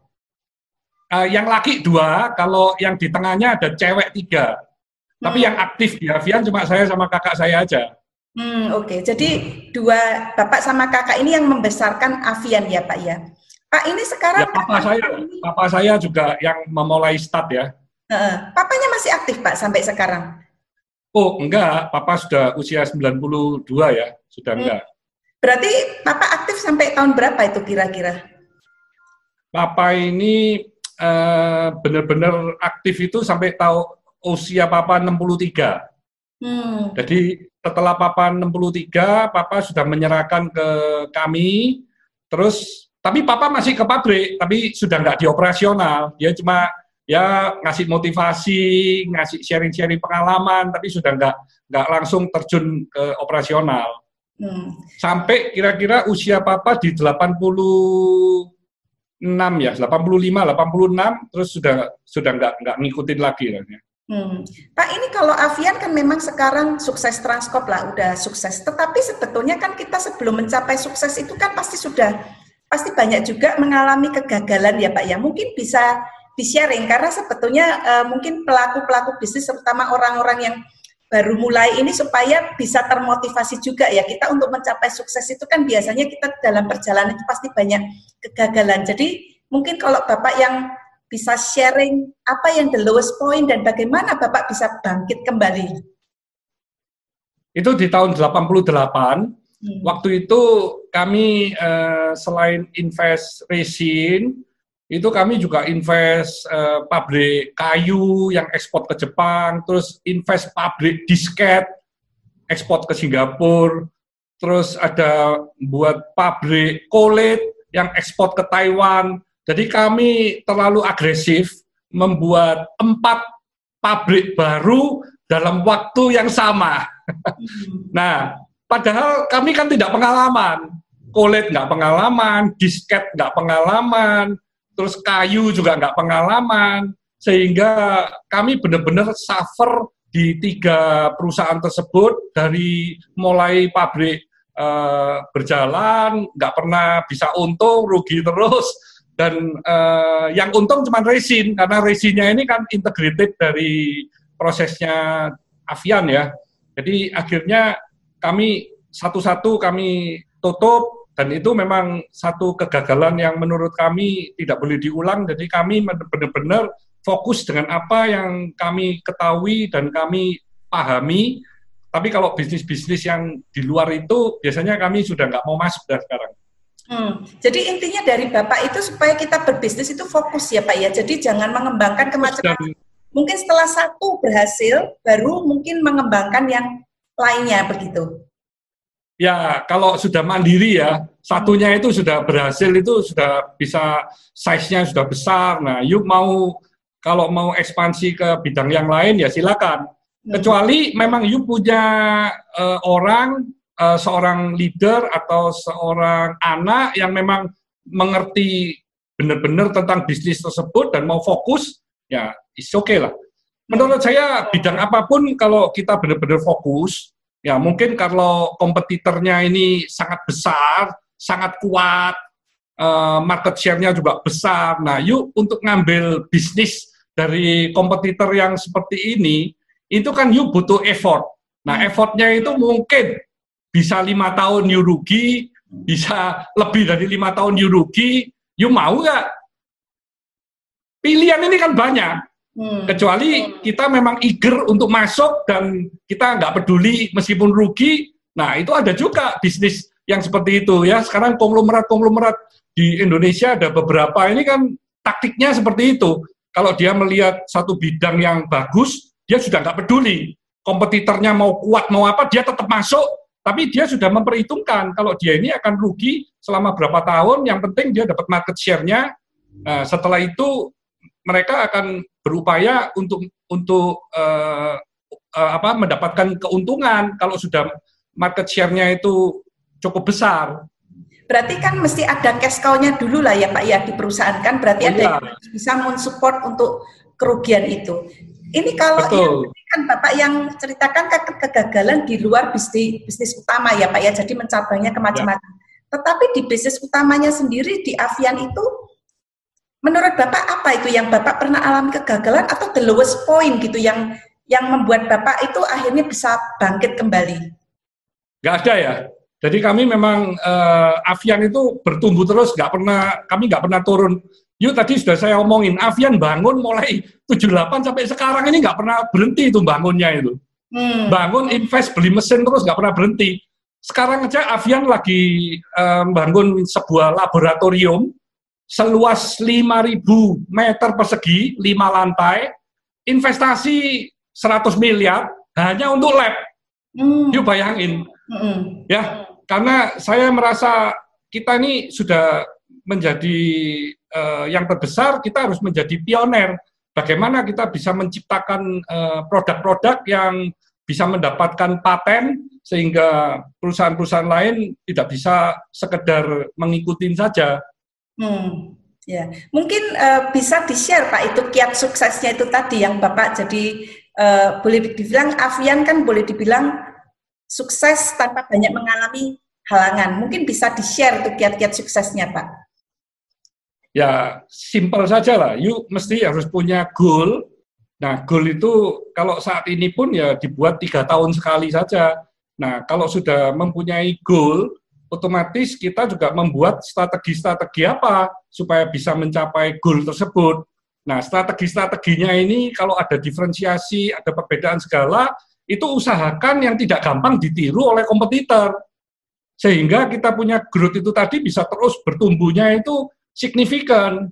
uh, yang laki dua, kalau yang di tengahnya ada cewek tiga. Hmm. Tapi yang aktif di Avian cuma saya sama kakak saya aja. Hmm, Oke, okay. jadi dua bapak sama kakak ini yang membesarkan Avian ya Pak ya. Pak ini sekarang. Ya, papa saya, ini... papa saya juga yang memulai start ya. Uh, papanya masih aktif Pak sampai sekarang? Oh enggak, papa sudah usia 92 ya, sudah hmm. enggak. Berarti papa aktif sampai tahun berapa itu kira-kira? Papa ini uh, benar-benar aktif itu sampai tahu usia papa 63. Hmm. Jadi setelah papa 63, papa sudah menyerahkan ke kami, terus tapi papa masih ke pabrik, tapi sudah nggak di operasional. Dia cuma ya ngasih motivasi, ngasih sharing-sharing pengalaman, tapi sudah nggak nggak langsung terjun ke operasional. Hmm. Sampai kira-kira usia papa di 80 ya, 85, 86 terus sudah sudah nggak nggak ngikutin lagi ya. Hmm. Pak ini kalau Avian kan memang sekarang sukses transkop lah, udah sukses. Tetapi sebetulnya kan kita sebelum mencapai sukses itu kan pasti sudah pasti banyak juga mengalami kegagalan ya Pak ya. Mungkin bisa di-sharing karena sebetulnya uh, mungkin pelaku-pelaku bisnis terutama orang-orang yang baru mulai ini supaya bisa termotivasi juga ya kita untuk mencapai sukses itu kan biasanya kita dalam perjalanan itu pasti banyak kegagalan. Jadi mungkin kalau Bapak yang bisa sharing apa yang the lowest point dan bagaimana Bapak bisa bangkit kembali. Itu di tahun 88, hmm. waktu itu kami uh, selain invest resin, itu kami juga invest uh, pabrik kayu yang ekspor ke Jepang, terus invest pabrik disket ekspor ke Singapura, terus ada buat pabrik kulit yang ekspor ke Taiwan. Jadi kami terlalu agresif membuat empat pabrik baru dalam waktu yang sama. nah, padahal kami kan tidak pengalaman. Kulit nggak pengalaman, disket nggak pengalaman, terus kayu juga nggak pengalaman, sehingga kami benar-benar suffer di tiga perusahaan tersebut dari mulai pabrik uh, berjalan, nggak pernah bisa untung, rugi terus, dan uh, yang untung cuma resin, karena resinnya ini kan integrated dari prosesnya Avian ya. Jadi akhirnya kami satu-satu kami tutup, dan itu memang satu kegagalan yang menurut kami tidak boleh diulang. Jadi kami benar-benar fokus dengan apa yang kami ketahui dan kami pahami. Tapi kalau bisnis-bisnis yang di luar itu biasanya kami sudah nggak mau masuk dari sekarang. Hmm. Jadi intinya dari Bapak itu supaya kita berbisnis itu fokus ya Pak ya. Jadi jangan mengembangkan kemacetan. Mungkin setelah satu berhasil, baru mungkin mengembangkan yang lainnya begitu ya kalau sudah mandiri ya, satunya itu sudah berhasil itu sudah bisa size-nya sudah besar. Nah, yuk mau kalau mau ekspansi ke bidang yang lain ya silakan. Hmm. Kecuali memang yuk punya uh, orang uh, seorang leader atau seorang anak yang memang mengerti benar-benar tentang bisnis tersebut dan mau fokus, ya is okay lah. Menurut saya bidang apa pun kalau kita benar-benar fokus, Ya mungkin kalau kompetitornya ini sangat besar, sangat kuat, uh, market share-nya juga besar. Nah, yuk untuk ngambil bisnis dari kompetitor yang seperti ini, itu kan yuk butuh effort. Nah, hmm. effortnya itu mungkin bisa lima tahun yuk rugi, bisa lebih dari lima tahun yuk rugi. Yuk mau nggak? Pilihan ini kan banyak. Hmm. Kecuali kita memang eager untuk masuk dan kita nggak peduli meskipun rugi. Nah itu ada juga bisnis yang seperti itu ya. Sekarang konglomerat-konglomerat di Indonesia ada beberapa ini kan taktiknya seperti itu. Kalau dia melihat satu bidang yang bagus, dia sudah nggak peduli. Kompetitornya mau kuat mau apa, dia tetap masuk. Tapi dia sudah memperhitungkan kalau dia ini akan rugi selama berapa tahun. Yang penting dia dapat market share-nya. Nah, setelah itu mereka akan berupaya untuk untuk uh, uh, apa mendapatkan keuntungan kalau sudah market share-nya itu cukup besar. Berarti kan mesti ada cash cow-nya dulu lah ya Pak ya di perusahaan kan berarti oh, ada iya. yang bisa mensupport untuk kerugian itu. Ini kalau Betul. Yang, kan Bapak yang ceritakan ke kegagalan di luar bisnis bisnis utama ya Pak ya, jadi mencabangnya ke macam-macam. Ya. Tetapi di bisnis utamanya sendiri di Avian itu Menurut Bapak apa itu yang Bapak pernah alami kegagalan atau the lowest point gitu yang yang membuat Bapak itu akhirnya bisa bangkit kembali? Gak ada ya. Jadi kami memang uh, Avian itu bertumbuh terus, nggak pernah kami nggak pernah turun. Yuk tadi sudah saya omongin, Avian bangun mulai 78 sampai sekarang ini nggak pernah berhenti itu bangunnya itu. Hmm. Bangun, invest, beli mesin terus nggak pernah berhenti. Sekarang aja Avian lagi um, bangun sebuah laboratorium seluas 5.000 meter persegi, 5 lantai, investasi 100 miliar hanya untuk lab. Hmm. Yuk bayangin. Hmm. Ya, karena saya merasa kita ini sudah menjadi uh, yang terbesar, kita harus menjadi pioner. Bagaimana kita bisa menciptakan eh, produk-produk uh, yang bisa mendapatkan paten sehingga perusahaan-perusahaan lain tidak bisa sekedar mengikuti saja Hmm, ya, mungkin uh, bisa di-share Pak itu kiat suksesnya itu tadi yang Bapak jadi uh, boleh dibilang Avian kan boleh dibilang sukses tanpa banyak mengalami halangan. Mungkin bisa di-share itu kiat-kiat suksesnya Pak. Ya, simpel saja lah. You mesti harus punya goal Nah, goal itu kalau saat ini pun ya dibuat tiga tahun sekali saja. Nah, kalau sudah mempunyai goal, otomatis kita juga membuat strategi-strategi apa supaya bisa mencapai goal tersebut. Nah, strategi-strateginya ini kalau ada diferensiasi, ada perbedaan segala, itu usahakan yang tidak gampang ditiru oleh kompetitor. Sehingga kita punya growth itu tadi bisa terus bertumbuhnya itu signifikan.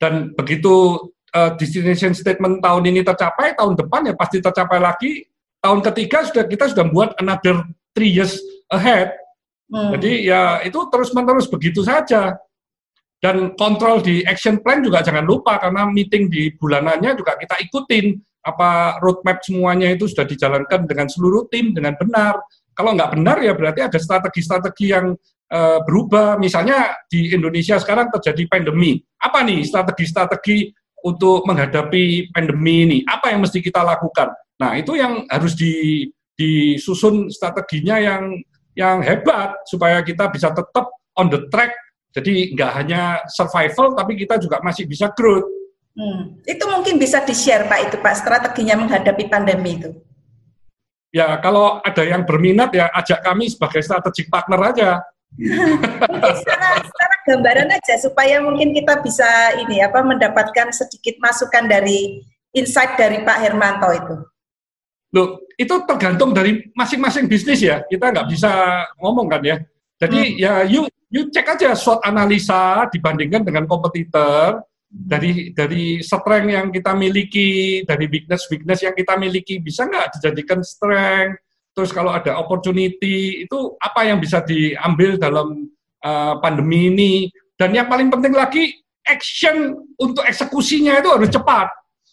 Dan begitu uh, destination statement tahun ini tercapai, tahun depan ya pasti tercapai lagi. Tahun ketiga sudah kita sudah buat another three years ahead. Hmm. Jadi ya itu terus-menerus begitu saja. Dan kontrol di action plan juga jangan lupa karena meeting di bulanannya juga kita ikutin apa roadmap semuanya itu sudah dijalankan dengan seluruh tim dengan benar. Kalau nggak benar ya berarti ada strategi-strategi yang uh, berubah. Misalnya di Indonesia sekarang terjadi pandemi. Apa nih strategi-strategi untuk menghadapi pandemi ini? Apa yang mesti kita lakukan? Nah, itu yang harus di, disusun strateginya yang yang hebat supaya kita bisa tetap on the track. Jadi nggak hanya survival, tapi kita juga masih bisa growth. Hmm. Itu mungkin bisa di-share Pak itu Pak strateginya menghadapi pandemi itu. Ya kalau ada yang berminat ya ajak kami sebagai strategic partner aja. secara, secara gambaran aja supaya mungkin kita bisa ini apa mendapatkan sedikit masukan dari insight dari Pak Hermanto itu. Loh, itu tergantung dari masing-masing bisnis ya. Kita nggak bisa ngomong kan ya. Jadi hmm. ya you you cek aja SWOT analisa dibandingkan dengan kompetitor dari dari strength yang kita miliki, dari weakness weakness yang kita miliki bisa nggak dijadikan strength? Terus kalau ada opportunity itu apa yang bisa diambil dalam uh, pandemi ini? Dan yang paling penting lagi action untuk eksekusinya itu harus cepat.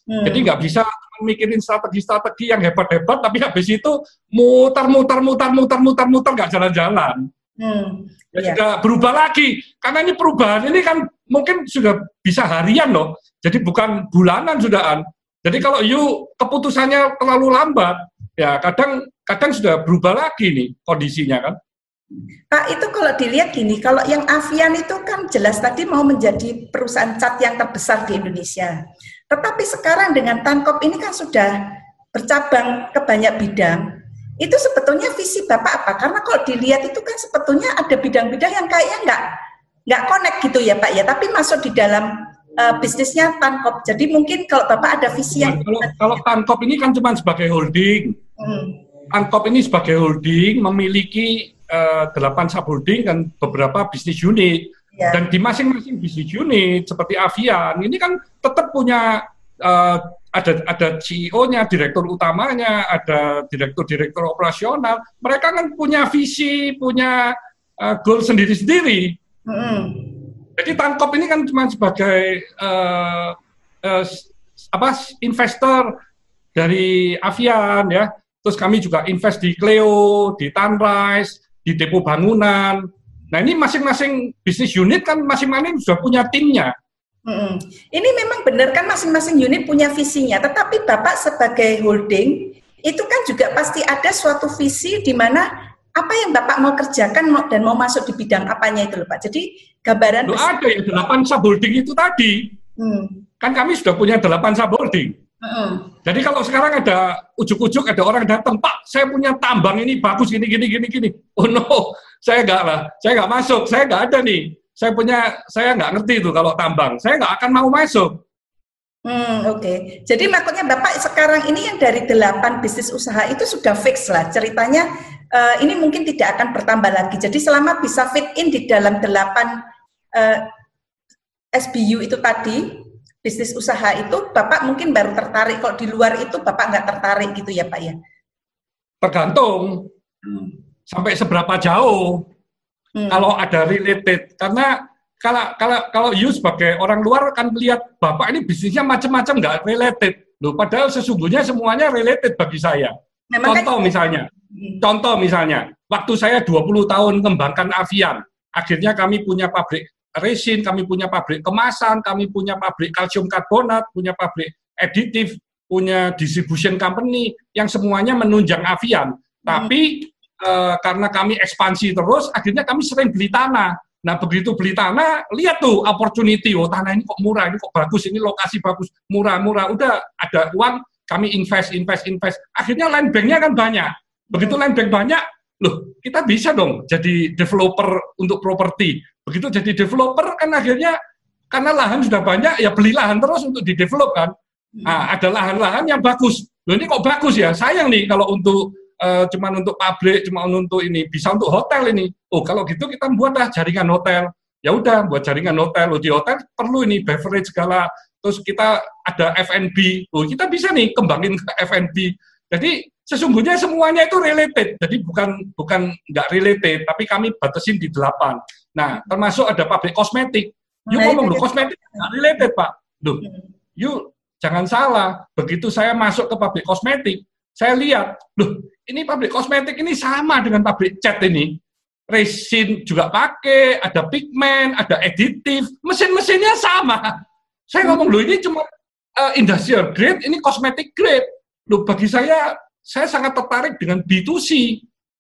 Hmm. Jadi nggak bisa mikirin strategi-strategi yang hebat-hebat, tapi habis itu mutar-mutar, mutar-mutar, mutar-mutar nggak jalan-jalan. Hmm. Ya, yeah. sudah berubah lagi. Karena ini perubahan ini kan mungkin sudah bisa harian loh. Jadi bukan bulanan sudahan. Jadi kalau you keputusannya terlalu lambat, ya kadang kadang sudah berubah lagi nih kondisinya kan. Pak itu kalau dilihat gini, kalau yang Avian itu kan jelas tadi mau menjadi perusahaan cat yang terbesar di Indonesia. Tetapi sekarang dengan Tankop ini kan sudah bercabang ke banyak bidang. Itu sebetulnya visi Bapak apa? Karena kalau dilihat itu kan sebetulnya ada bidang-bidang yang kayaknya nggak nggak connect gitu ya Pak ya, tapi masuk di dalam uh, bisnisnya Tankop. Jadi mungkin kalau Bapak ada visi yang... Kalau, kalau Tankop ini kan cuma sebagai holding. Hmm. Tankop ini sebagai holding memiliki uh, delapan subholding dan beberapa bisnis unit. Ya. Dan di masing-masing bisnis unit seperti Avian ini kan tetap punya uh, ada ada CEO-nya, direktur utamanya, ada direktur-direktur operasional. Mereka kan punya visi, punya uh, goal sendiri-sendiri. Mm. Jadi Tangkop ini kan cuma sebagai uh, uh, apa investor dari Avian ya. Terus kami juga invest di Cleo, di Tanrise, di Depo Bangunan, Nah ini masing-masing bisnis unit kan masing-masing sudah punya timnya. Hmm. Ini memang benar kan masing-masing unit punya visinya, tetapi Bapak sebagai holding itu kan juga pasti ada suatu visi di mana apa yang Bapak mau kerjakan dan mau masuk di bidang apanya itu loh Pak. Jadi gambaran Loh, ada yang delapan subholding itu tadi. Hmm. Kan kami sudah punya delapan subholding. Hmm. Jadi kalau sekarang ada ujuk-ujuk ada orang datang, Pak, saya punya tambang ini bagus gini gini gini gini. Oh no, saya nggak lah, saya nggak masuk, saya nggak ada nih. Saya punya, saya nggak ngerti itu kalau tambang, saya nggak akan mau masuk. Hmm, Oke, okay. jadi maksudnya Bapak sekarang ini yang dari delapan bisnis usaha itu sudah fix lah ceritanya. Uh, ini mungkin tidak akan bertambah lagi. Jadi selama bisa fit in di dalam delapan uh, eh, SBU itu tadi, bisnis usaha itu Bapak mungkin baru tertarik. Kalau di luar itu Bapak nggak tertarik gitu ya Pak ya? Tergantung. Hmm sampai seberapa jauh hmm. kalau ada related karena kalau kalau kalau you sebagai orang luar kan lihat bapak ini bisnisnya macam-macam nggak related loh padahal sesungguhnya semuanya related bagi saya Memang contoh kan, misalnya hmm. contoh misalnya waktu saya 20 tahun kembangkan Avian akhirnya kami punya pabrik resin kami punya pabrik kemasan kami punya pabrik kalsium karbonat punya pabrik editif punya distribution company yang semuanya menunjang Avian hmm. tapi e, karena kami ekspansi terus, akhirnya kami sering beli tanah. Nah begitu beli tanah, lihat tuh opportunity, oh tanah ini kok murah, ini kok bagus, ini lokasi bagus, murah-murah. Udah ada uang, kami invest, invest, invest. Akhirnya land banknya kan banyak. Begitu land bank banyak, loh kita bisa dong jadi developer untuk properti. Begitu jadi developer kan akhirnya karena lahan sudah banyak, ya beli lahan terus untuk di develop kan. Nah, ada lahan-lahan yang bagus. Loh ini kok bagus ya? Sayang nih kalau untuk uh, cuman untuk pabrik, cuma untuk ini, bisa untuk hotel ini. Oh, kalau gitu kita buatlah jaringan hotel. Ya udah, buat jaringan hotel. Oh, di hotel perlu ini beverage segala. Terus kita ada F&B. Oh, kita bisa nih kembangin ke F&B. Jadi sesungguhnya semuanya itu related. Jadi bukan bukan nggak related, tapi kami batasin di delapan. Nah, termasuk ada pabrik kosmetik. You nah, ngomong, loh, kosmetik nggak related, Pak. Loh, hmm. you jangan salah. Begitu saya masuk ke pabrik kosmetik, saya lihat, loh, ini pabrik kosmetik ini sama dengan pabrik cat ini. Resin juga pakai, ada pigmen, ada editif, mesin-mesinnya sama. Saya ngomong, loh ini cuma uh, industrial grade, ini kosmetik grade. Loh bagi saya, saya sangat tertarik dengan B2C.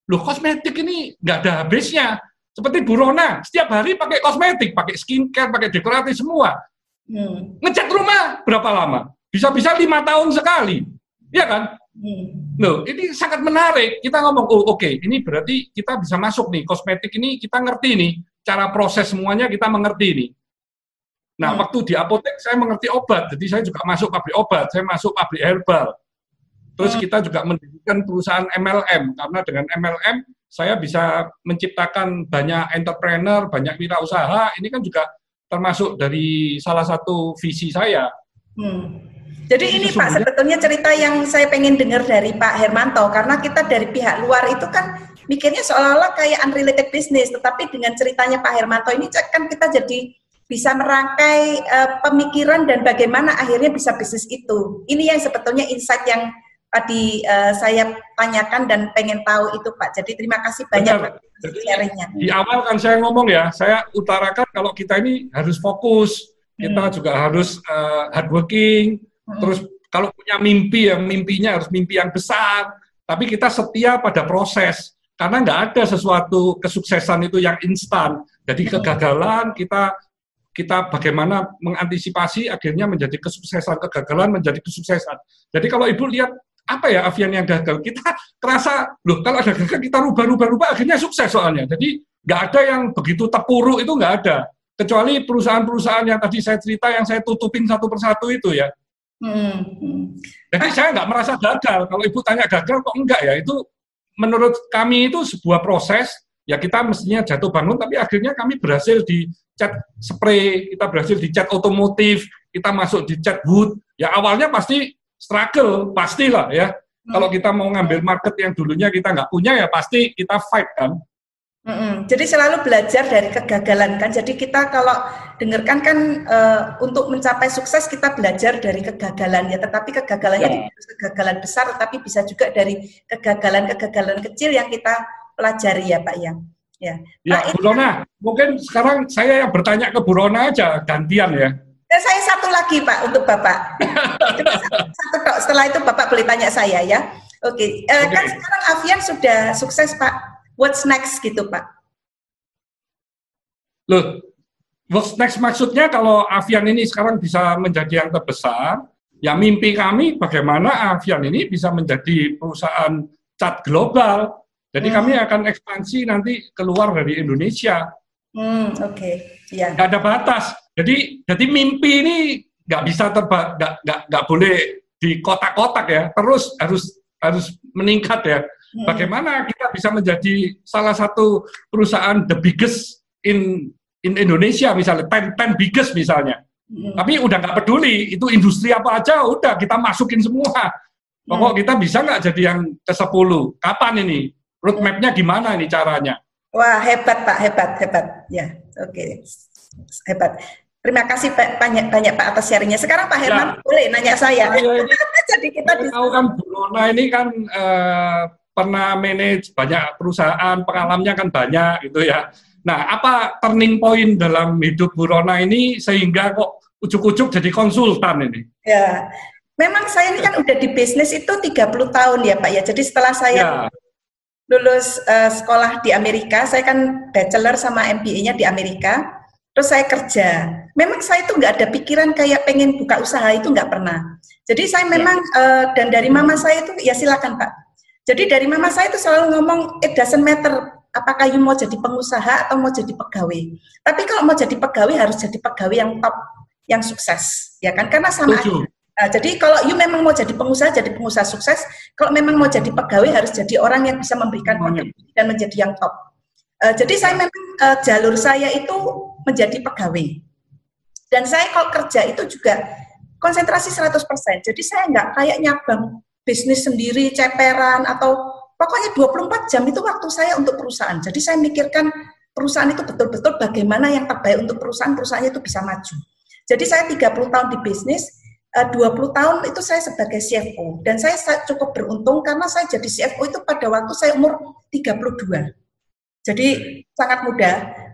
Loh kosmetik ini nggak ada habisnya. Seperti Burona, setiap hari pakai kosmetik, pakai skincare, pakai dekoratif semua. Hmm. Ngecat rumah berapa lama? Bisa-bisa lima tahun sekali. Iya kan? Hmm. Loh, ini sangat menarik. Kita ngomong, oh oke, okay, ini berarti kita bisa masuk nih, kosmetik ini kita ngerti nih, cara proses semuanya kita mengerti nih. Nah, hmm. waktu di apotek saya mengerti obat, jadi saya juga masuk pabrik obat, saya masuk pabrik herbal. Terus hmm. kita juga mendirikan perusahaan MLM, karena dengan MLM saya bisa menciptakan banyak entrepreneur, banyak wirausaha, ini kan juga termasuk dari salah satu visi saya. Hmm. Jadi ini Pak sebetulnya cerita yang saya pengen dengar dari Pak Hermanto karena kita dari pihak luar itu kan mikirnya seolah-olah kayak unrelated business, tetapi dengan ceritanya Pak Hermanto ini kan kita jadi bisa merangkai uh, pemikiran dan bagaimana akhirnya bisa bisnis itu. Ini yang sebetulnya insight yang tadi uh, saya tanyakan dan pengen tahu itu Pak. Jadi terima kasih banyak Pak sharingnya. Di awal kan saya ngomong ya, saya utarakan kalau kita ini harus fokus, kita hmm. juga harus uh, hardworking, Terus kalau punya mimpi ya mimpinya harus mimpi yang besar, tapi kita setia pada proses karena nggak ada sesuatu kesuksesan itu yang instan. Jadi kegagalan kita kita bagaimana mengantisipasi akhirnya menjadi kesuksesan, kegagalan menjadi kesuksesan. Jadi kalau ibu lihat apa ya Avian yang gagal, kita terasa loh kalau ada gagal kita rubah-rubah-rubah akhirnya sukses soalnya. Jadi nggak ada yang begitu terpuruk itu nggak ada. Kecuali perusahaan-perusahaan yang tadi saya cerita yang saya tutupin satu persatu itu ya Hmm. Jadi saya nggak merasa gagal. Kalau ibu tanya gagal kok enggak ya? Itu menurut kami itu sebuah proses. Ya kita mestinya jatuh bangun, tapi akhirnya kami berhasil di cat spray, kita berhasil di cat otomotif, kita masuk di cat wood. Ya awalnya pasti struggle, pastilah ya. Hmm. Kalau kita mau ngambil market yang dulunya kita nggak punya ya pasti kita fight kan. Mm-hmm. Jadi selalu belajar dari kegagalan kan. Jadi kita kalau dengarkan kan uh, untuk mencapai sukses kita belajar dari kegagalan ya. Tetapi kegagalannya ya. tidak kegagalan besar, tapi bisa juga dari kegagalan-kegagalan kecil yang kita pelajari ya Pak ya. Ya, ya Pak, Bu Rona, kan, mungkin sekarang saya yang bertanya ke Bu Rona aja gantian ya. Eh, saya satu lagi Pak untuk Bapak. satu, satu Setelah itu Bapak boleh tanya saya ya. Oke, okay. uh, okay. kan sekarang Avian sudah sukses Pak what's next gitu Pak? Loh, what's next maksudnya kalau Avian ini sekarang bisa menjadi yang terbesar, ya mimpi kami bagaimana Avian ini bisa menjadi perusahaan cat global. Jadi hmm. kami akan ekspansi nanti keluar dari Indonesia. Hmm, Oke, okay. ya. Gak ada batas. Jadi jadi mimpi ini nggak bisa terba, nggak nggak boleh di kotak-kotak ya. Terus harus harus meningkat ya. Hmm. Bagaimana kita bisa menjadi salah satu perusahaan the biggest in in Indonesia misalnya, ten, ten biggest misalnya. Hmm. Tapi udah nggak peduli itu industri apa aja, udah kita masukin semua. Pokok hmm. kita bisa nggak jadi yang ke 10? Kapan ini? Roadmapnya gimana ini caranya? Wah hebat Pak, hebat, hebat. Ya, oke, okay. hebat. Terima kasih banyak banyak Pak atas sharingnya. Sekarang Pak Herman ya. boleh nanya saya. Ya, ya, Jadi kita tahu kan Bu ini kan uh, pernah manage banyak perusahaan, pengalamannya kan banyak gitu ya. Nah, apa turning point dalam hidup Bu Rona ini sehingga kok ujuk-ujuk jadi konsultan ini? Ya, memang saya ini kan udah di bisnis itu 30 tahun ya Pak ya. Jadi setelah saya ya. lulus uh, sekolah di Amerika, saya kan bachelor sama MBA-nya di Amerika. Terus saya kerja. Memang saya itu nggak ada pikiran kayak pengen buka usaha itu nggak pernah. Jadi saya ya. memang ya. uh, dan dari mama saya itu ya silakan Pak. Jadi dari mama saya itu selalu ngomong it doesn't matter apakah you mau jadi pengusaha atau mau jadi pegawai. Tapi kalau mau jadi pegawai harus jadi pegawai yang top, yang sukses, ya kan? Karena sama aja. Nah, jadi kalau you memang mau jadi pengusaha, jadi pengusaha sukses. Kalau memang mau jadi pegawai, harus jadi orang yang bisa memberikan kontribusi dan menjadi yang top. Uh, jadi saya memang uh, jalur saya itu menjadi pegawai. Dan saya kalau kerja itu juga konsentrasi 100%. Jadi saya nggak kayak nyabang bisnis sendiri, ceperan, atau pokoknya 24 jam itu waktu saya untuk perusahaan. Jadi saya mikirkan perusahaan itu betul-betul bagaimana yang terbaik untuk perusahaan, perusahaannya itu bisa maju. Jadi saya 30 tahun di bisnis, 20 eh, tahun itu saya sebagai CFO dan saya cukup beruntung karena saya jadi CFO itu pada waktu saya umur 32. Jadi sangat muda.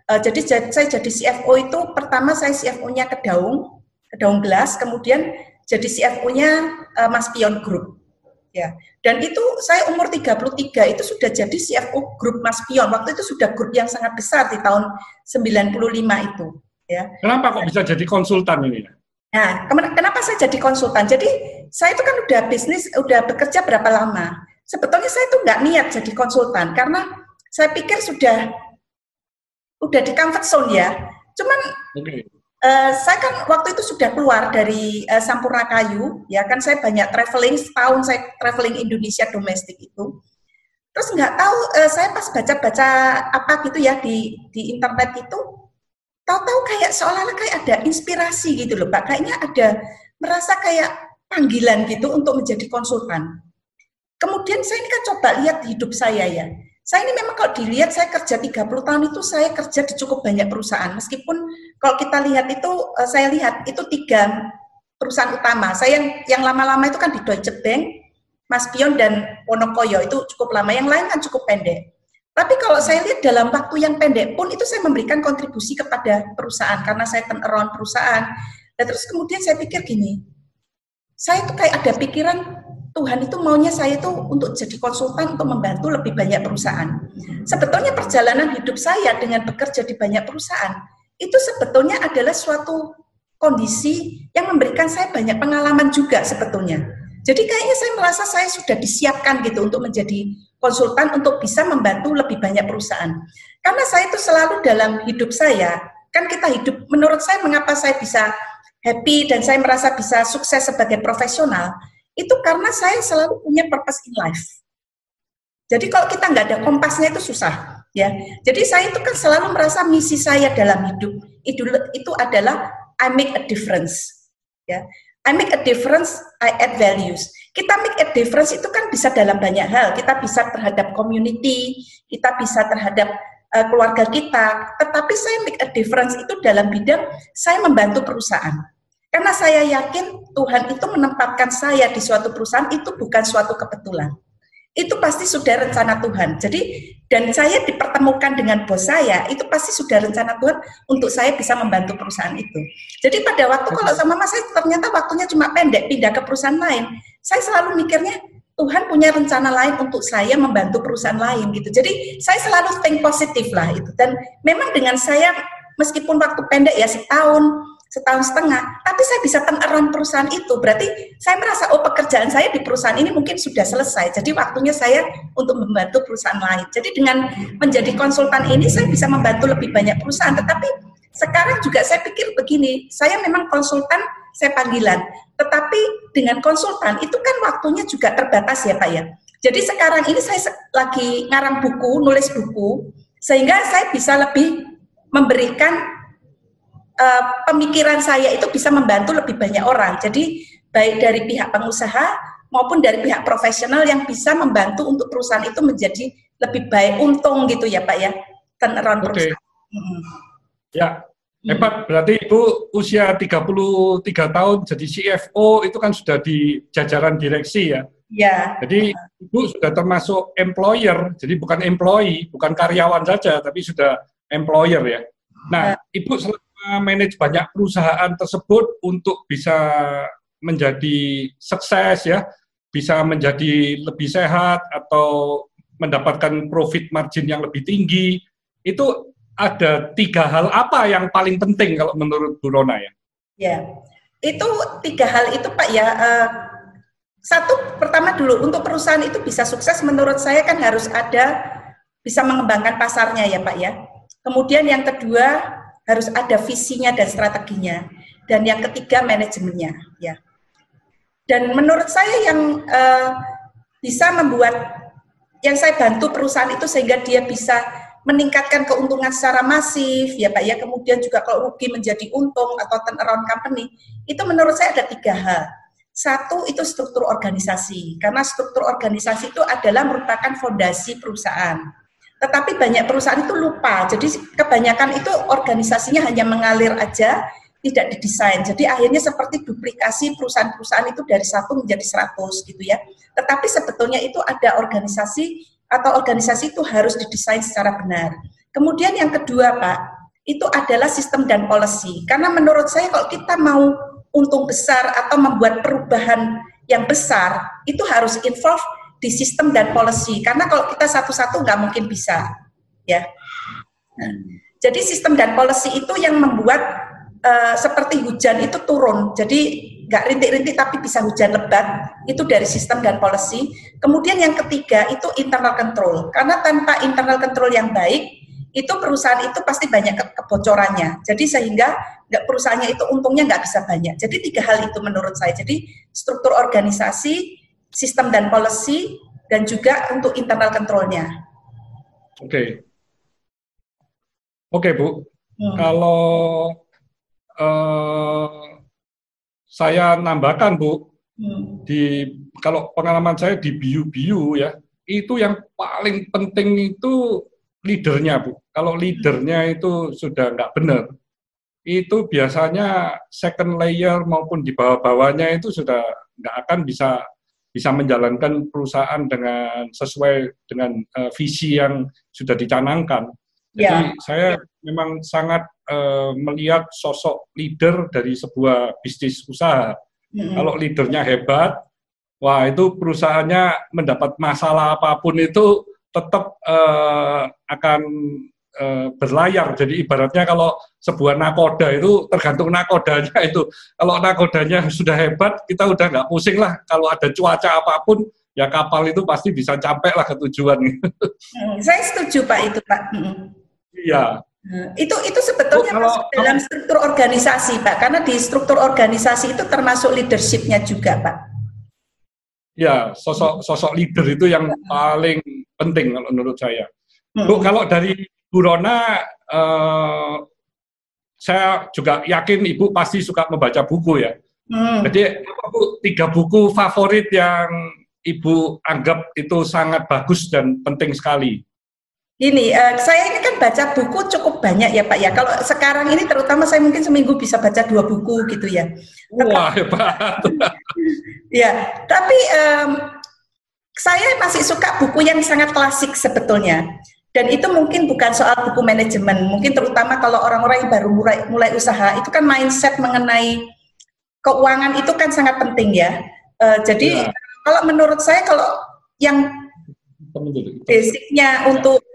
Eh, jadi saya jadi CFO itu pertama saya CFO-nya Kedaung, Kedaung Gelas, kemudian jadi CFO-nya eh, Mas Pion Group. Ya. Dan itu saya umur 33 itu sudah jadi CFO grup Mas Pion. Waktu itu sudah grup yang sangat besar di tahun 95 itu, ya. Kenapa kok bisa jadi konsultan ini? Nah, kenapa saya jadi konsultan? Jadi saya itu kan udah bisnis, udah bekerja berapa lama. Sebetulnya saya itu nggak niat jadi konsultan karena saya pikir sudah udah di comfort zone ya. Cuman okay. Eh, saya kan waktu itu sudah keluar dari uh, Sampurna Kayu, ya kan saya banyak traveling setahun saya traveling Indonesia domestik itu. Terus nggak tahu uh, saya pas baca-baca apa gitu ya di di internet itu tahu-tahu kayak seolah-olah kayak ada inspirasi gitu loh Pak. Kayaknya ada merasa kayak panggilan gitu untuk menjadi konsultan. Kemudian saya ini kan coba lihat hidup saya ya. Saya ini memang kalau dilihat saya kerja 30 tahun itu saya kerja di cukup banyak perusahaan. Meskipun kalau kita lihat itu eh, saya lihat itu tiga perusahaan utama. Saya yang yang lama-lama itu kan di Deutsche Bank, Mas Pion dan Wonokoyo itu cukup lama. Yang lain kan cukup pendek. Tapi kalau saya lihat dalam waktu yang pendek pun itu saya memberikan kontribusi kepada perusahaan karena saya turn around perusahaan. Dan terus kemudian saya pikir gini, saya itu kayak ada pikiran Tuhan itu maunya saya itu untuk jadi konsultan untuk membantu lebih banyak perusahaan. Sebetulnya perjalanan hidup saya dengan bekerja di banyak perusahaan itu sebetulnya adalah suatu kondisi yang memberikan saya banyak pengalaman juga sebetulnya. Jadi kayaknya saya merasa saya sudah disiapkan gitu untuk menjadi konsultan untuk bisa membantu lebih banyak perusahaan. Karena saya itu selalu dalam hidup saya, kan kita hidup, menurut saya mengapa saya bisa happy dan saya merasa bisa sukses sebagai profesional, itu karena saya selalu punya purpose in life. Jadi kalau kita nggak ada kompasnya itu susah, ya. Jadi saya itu kan selalu merasa misi saya dalam hidup itu itu adalah I make a difference, ya. I make a difference, I add values. Kita make a difference itu kan bisa dalam banyak hal. Kita bisa terhadap community, kita bisa terhadap uh, keluarga kita. Tetapi saya make a difference itu dalam bidang saya membantu perusahaan. Karena saya yakin Tuhan itu menempatkan saya di suatu perusahaan itu bukan suatu kebetulan itu pasti sudah rencana Tuhan. Jadi dan saya dipertemukan dengan bos saya, itu pasti sudah rencana Tuhan untuk saya bisa membantu perusahaan itu. Jadi pada waktu kalau sama Mas saya ternyata waktunya cuma pendek pindah ke perusahaan lain, saya selalu mikirnya Tuhan punya rencana lain untuk saya membantu perusahaan lain gitu. Jadi saya selalu think positif lah itu. Dan memang dengan saya meskipun waktu pendek ya setahun, setahun setengah, tapi saya bisa turn perusahaan itu. Berarti saya merasa, oh pekerjaan saya di perusahaan ini mungkin sudah selesai. Jadi waktunya saya untuk membantu perusahaan lain. Jadi dengan menjadi konsultan ini saya bisa membantu lebih banyak perusahaan. Tetapi sekarang juga saya pikir begini, saya memang konsultan, saya panggilan. Tetapi dengan konsultan itu kan waktunya juga terbatas ya Pak ya. Jadi sekarang ini saya lagi ngarang buku, nulis buku, sehingga saya bisa lebih memberikan uh, pemikiran saya itu bisa membantu lebih banyak orang. Jadi baik dari pihak pengusaha maupun dari pihak profesional yang bisa membantu untuk perusahaan itu menjadi lebih baik untung gitu ya Pak ya turnaround okay. perusahaan. Hmm. Ya, hebat. Berarti Ibu usia 33 tahun jadi CFO itu kan sudah di jajaran direksi ya? Ya. Jadi Ibu sudah termasuk employer, jadi bukan employee, bukan karyawan saja, tapi sudah employer ya. Nah, ya. Ibu manage banyak perusahaan tersebut untuk bisa menjadi sukses ya, bisa menjadi lebih sehat atau mendapatkan profit margin yang lebih tinggi. Itu ada tiga hal apa yang paling penting kalau menurut Bu Rona ya? Ya, itu tiga hal itu Pak ya. Uh, satu pertama dulu untuk perusahaan itu bisa sukses menurut saya kan harus ada bisa mengembangkan pasarnya ya Pak ya. Kemudian yang kedua harus ada visinya dan strateginya. Dan yang ketiga manajemennya ya. Dan menurut saya yang uh, bisa membuat yang saya bantu perusahaan itu sehingga dia bisa meningkatkan keuntungan secara masif ya Pak ya kemudian juga kalau rugi menjadi untung atau turnaround company itu menurut saya ada tiga hal satu itu struktur organisasi karena struktur organisasi itu adalah merupakan fondasi perusahaan tetapi banyak perusahaan itu lupa jadi kebanyakan itu organisasinya hanya mengalir aja tidak didesain. Jadi akhirnya seperti duplikasi perusahaan-perusahaan itu dari satu menjadi seratus gitu ya. Tetapi sebetulnya itu ada organisasi atau organisasi itu harus didesain secara benar. Kemudian yang kedua Pak, itu adalah sistem dan policy. Karena menurut saya kalau kita mau untung besar atau membuat perubahan yang besar, itu harus involve di sistem dan policy. Karena kalau kita satu-satu nggak mungkin bisa, ya. Nah, jadi sistem dan policy itu yang membuat uh, seperti hujan itu turun. Jadi nggak rintik-rintik tapi bisa hujan lebat itu dari sistem dan policy. Kemudian yang ketiga itu internal control. Karena tanpa internal control yang baik itu perusahaan itu pasti banyak ke kebocorannya. Jadi sehingga nggak perusahaannya itu untungnya nggak bisa banyak. Jadi tiga hal itu menurut saya. Jadi struktur organisasi, sistem dan policy, dan juga untuk internal controlnya. Oke, okay. oke okay, bu. Hmm. Kalau uh, saya nambahkan Bu, hmm. di kalau pengalaman saya di biu-biu ya, itu yang paling penting itu leadernya Bu. Kalau leadernya itu sudah nggak benar, itu biasanya second layer maupun di bawah-bawahnya itu sudah nggak akan bisa bisa menjalankan perusahaan dengan sesuai dengan uh, visi yang sudah dicanangkan. Jadi ya. saya memang sangat uh, melihat sosok leader dari sebuah bisnis usaha. Mm-hmm. Kalau leadernya hebat, wah itu perusahaannya mendapat masalah apa pun itu tetap uh, akan uh, berlayar. Jadi ibaratnya kalau sebuah nakoda itu tergantung nakodanya itu. Kalau nakodanya sudah hebat, kita udah nggak pusing lah. Kalau ada cuaca apa pun, ya kapal itu pasti bisa sampai lah ke tujuan. Hmm, saya setuju Pak itu Pak. Hmm. Iya. Nah, itu itu sebetulnya oh, kalau, dalam struktur organisasi, Pak. Karena di struktur organisasi itu termasuk leadershipnya juga, Pak. Ya, sosok sosok leader itu yang paling penting kalau menurut saya. Hmm. Bu, kalau dari Bu Rona, uh, saya juga yakin Ibu pasti suka membaca buku ya. Hmm. Jadi apa Bu tiga buku favorit yang Ibu anggap itu sangat bagus dan penting sekali? Ini uh, saya ini kan baca buku cukup banyak ya Pak ya. Kalau sekarang ini terutama saya mungkin seminggu bisa baca dua buku gitu ya. Wah hebat. ya, tapi um, saya masih suka buku yang sangat klasik sebetulnya. Dan itu mungkin bukan soal buku manajemen, mungkin terutama kalau orang-orang yang baru mulai, mulai usaha, itu kan mindset mengenai keuangan itu kan sangat penting ya. Uh, jadi ya. kalau menurut saya kalau yang basicnya untuk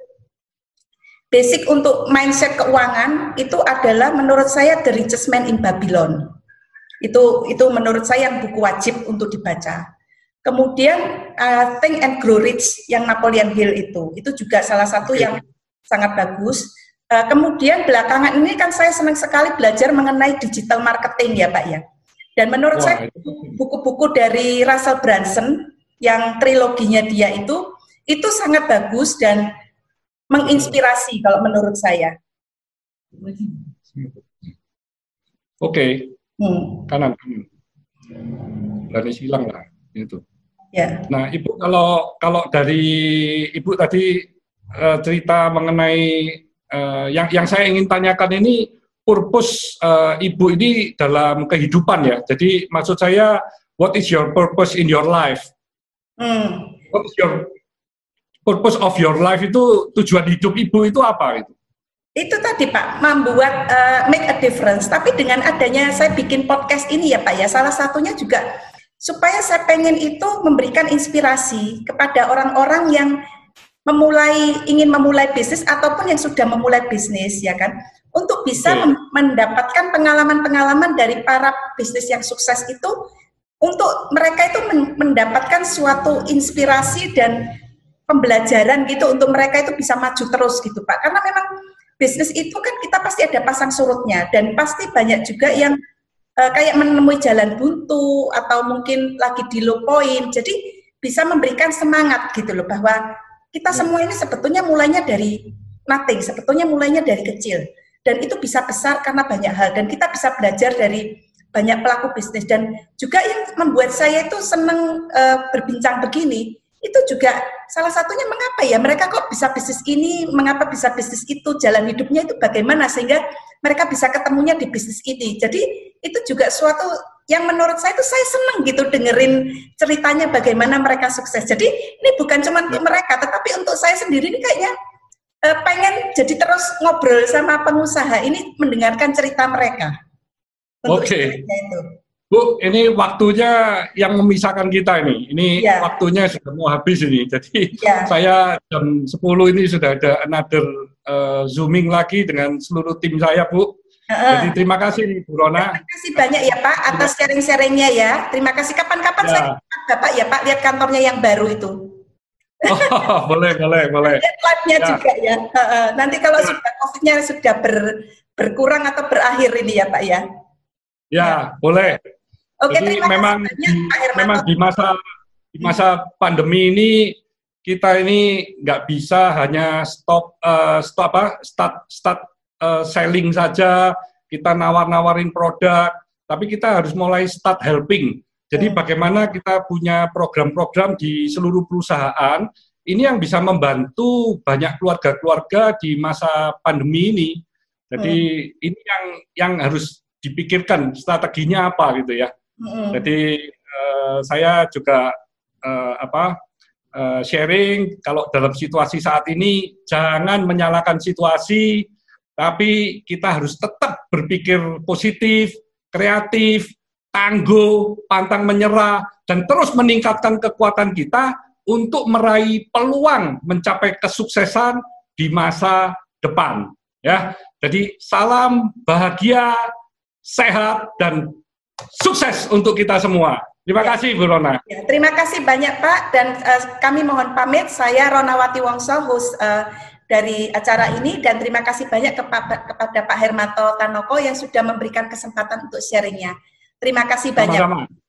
basic untuk mindset keuangan itu adalah menurut saya The Richest Man in Babylon. Itu itu menurut saya yang buku wajib untuk dibaca. Kemudian uh, Think and Grow Rich yang Napoleon Hill itu, itu juga salah satu yang sangat bagus. Uh, kemudian belakangan ini kan saya senang sekali belajar mengenai digital marketing ya Pak ya. Dan menurut Wah, saya buku-buku dari Russell Brunson yang triloginya dia itu itu sangat bagus dan menginspirasi kalau menurut saya. Oke, okay. hmm. kanan kanan. Berani silang lah itu. Ya. Nah, ibu kalau kalau dari ibu tadi uh, cerita mengenai uh, yang yang saya ingin tanyakan ini purpose uh, ibu ini dalam kehidupan ya. Jadi maksud saya, what is your purpose in your life? Hmm. What is your purpose of your life itu tujuan hidup ibu itu apa itu? Itu tadi Pak, membuat uh, make a difference. Tapi dengan adanya saya bikin podcast ini ya Pak ya, salah satunya juga supaya saya pengen itu memberikan inspirasi kepada orang-orang yang memulai ingin memulai bisnis ataupun yang sudah memulai bisnis ya kan untuk bisa okay. mendapatkan pengalaman-pengalaman dari para bisnis yang sukses itu untuk mereka itu mendapatkan suatu inspirasi dan pembelajaran gitu untuk mereka itu bisa maju terus gitu Pak. Karena memang bisnis itu kan kita pasti ada pasang surutnya dan pasti banyak juga yang uh, kayak menemui jalan buntu atau mungkin lagi di low point. Jadi bisa memberikan semangat gitu loh bahwa kita ya. semua ini sebetulnya mulainya dari nothing, sebetulnya mulainya dari kecil dan itu bisa besar karena banyak hal dan kita bisa belajar dari banyak pelaku bisnis dan juga yang membuat saya itu senang uh, berbincang begini itu juga salah satunya mengapa ya mereka kok bisa bisnis ini, mengapa bisa bisnis itu, jalan hidupnya itu bagaimana sehingga mereka bisa ketemunya di bisnis ini. Jadi itu juga suatu yang menurut saya itu saya senang gitu dengerin ceritanya bagaimana mereka sukses. Jadi ini bukan cuma untuk mereka, tetapi untuk saya sendiri ini kayaknya uh, pengen jadi terus ngobrol sama pengusaha ini mendengarkan cerita mereka. Oke. Okay. Bu, ini waktunya yang memisahkan kita ini. Ini ya. waktunya sudah mau habis ini. Jadi ya. saya jam 10 ini sudah ada another uh, zooming lagi dengan seluruh tim saya, Bu. Jadi terima kasih Bu Rona. Terima kasih banyak ya Pak atas sharing-sharingnya ya. Terima kasih. Kapan-kapan ya. saya Bapak ya Pak lihat kantornya yang baru itu. Oh, boleh, boleh, boleh. Lihat live-nya ya. juga ya. Nanti kalau ya. sudah COVID-nya sudah ber, berkurang atau berakhir ini ya Pak ya. Ya, ya. boleh. Oke, Jadi memang di, memang di masa di masa pandemi ini kita ini nggak bisa hanya stop uh, stop apa start start uh, selling saja kita nawar-nawarin produk tapi kita harus mulai start helping jadi hmm. bagaimana kita punya program-program di seluruh perusahaan ini yang bisa membantu banyak keluarga-keluarga di masa pandemi ini jadi hmm. ini yang yang harus dipikirkan strateginya apa gitu ya Mm. Jadi uh, saya juga uh, apa uh, sharing kalau dalam situasi saat ini jangan menyalahkan situasi, tapi kita harus tetap berpikir positif, kreatif, tangguh, pantang menyerah, dan terus meningkatkan kekuatan kita untuk meraih peluang mencapai kesuksesan di masa depan. Ya, jadi salam bahagia, sehat dan sukses untuk kita semua. Terima ya. kasih Bu Rona. Ya, terima kasih banyak Pak dan uh, kami mohon pamit. Saya Ronawati Wongso, host uh, dari acara ini dan terima kasih banyak kepada, kepada Pak Hermanto Tanoko yang sudah memberikan kesempatan untuk sharingnya. Terima kasih banyak. Sama-sama.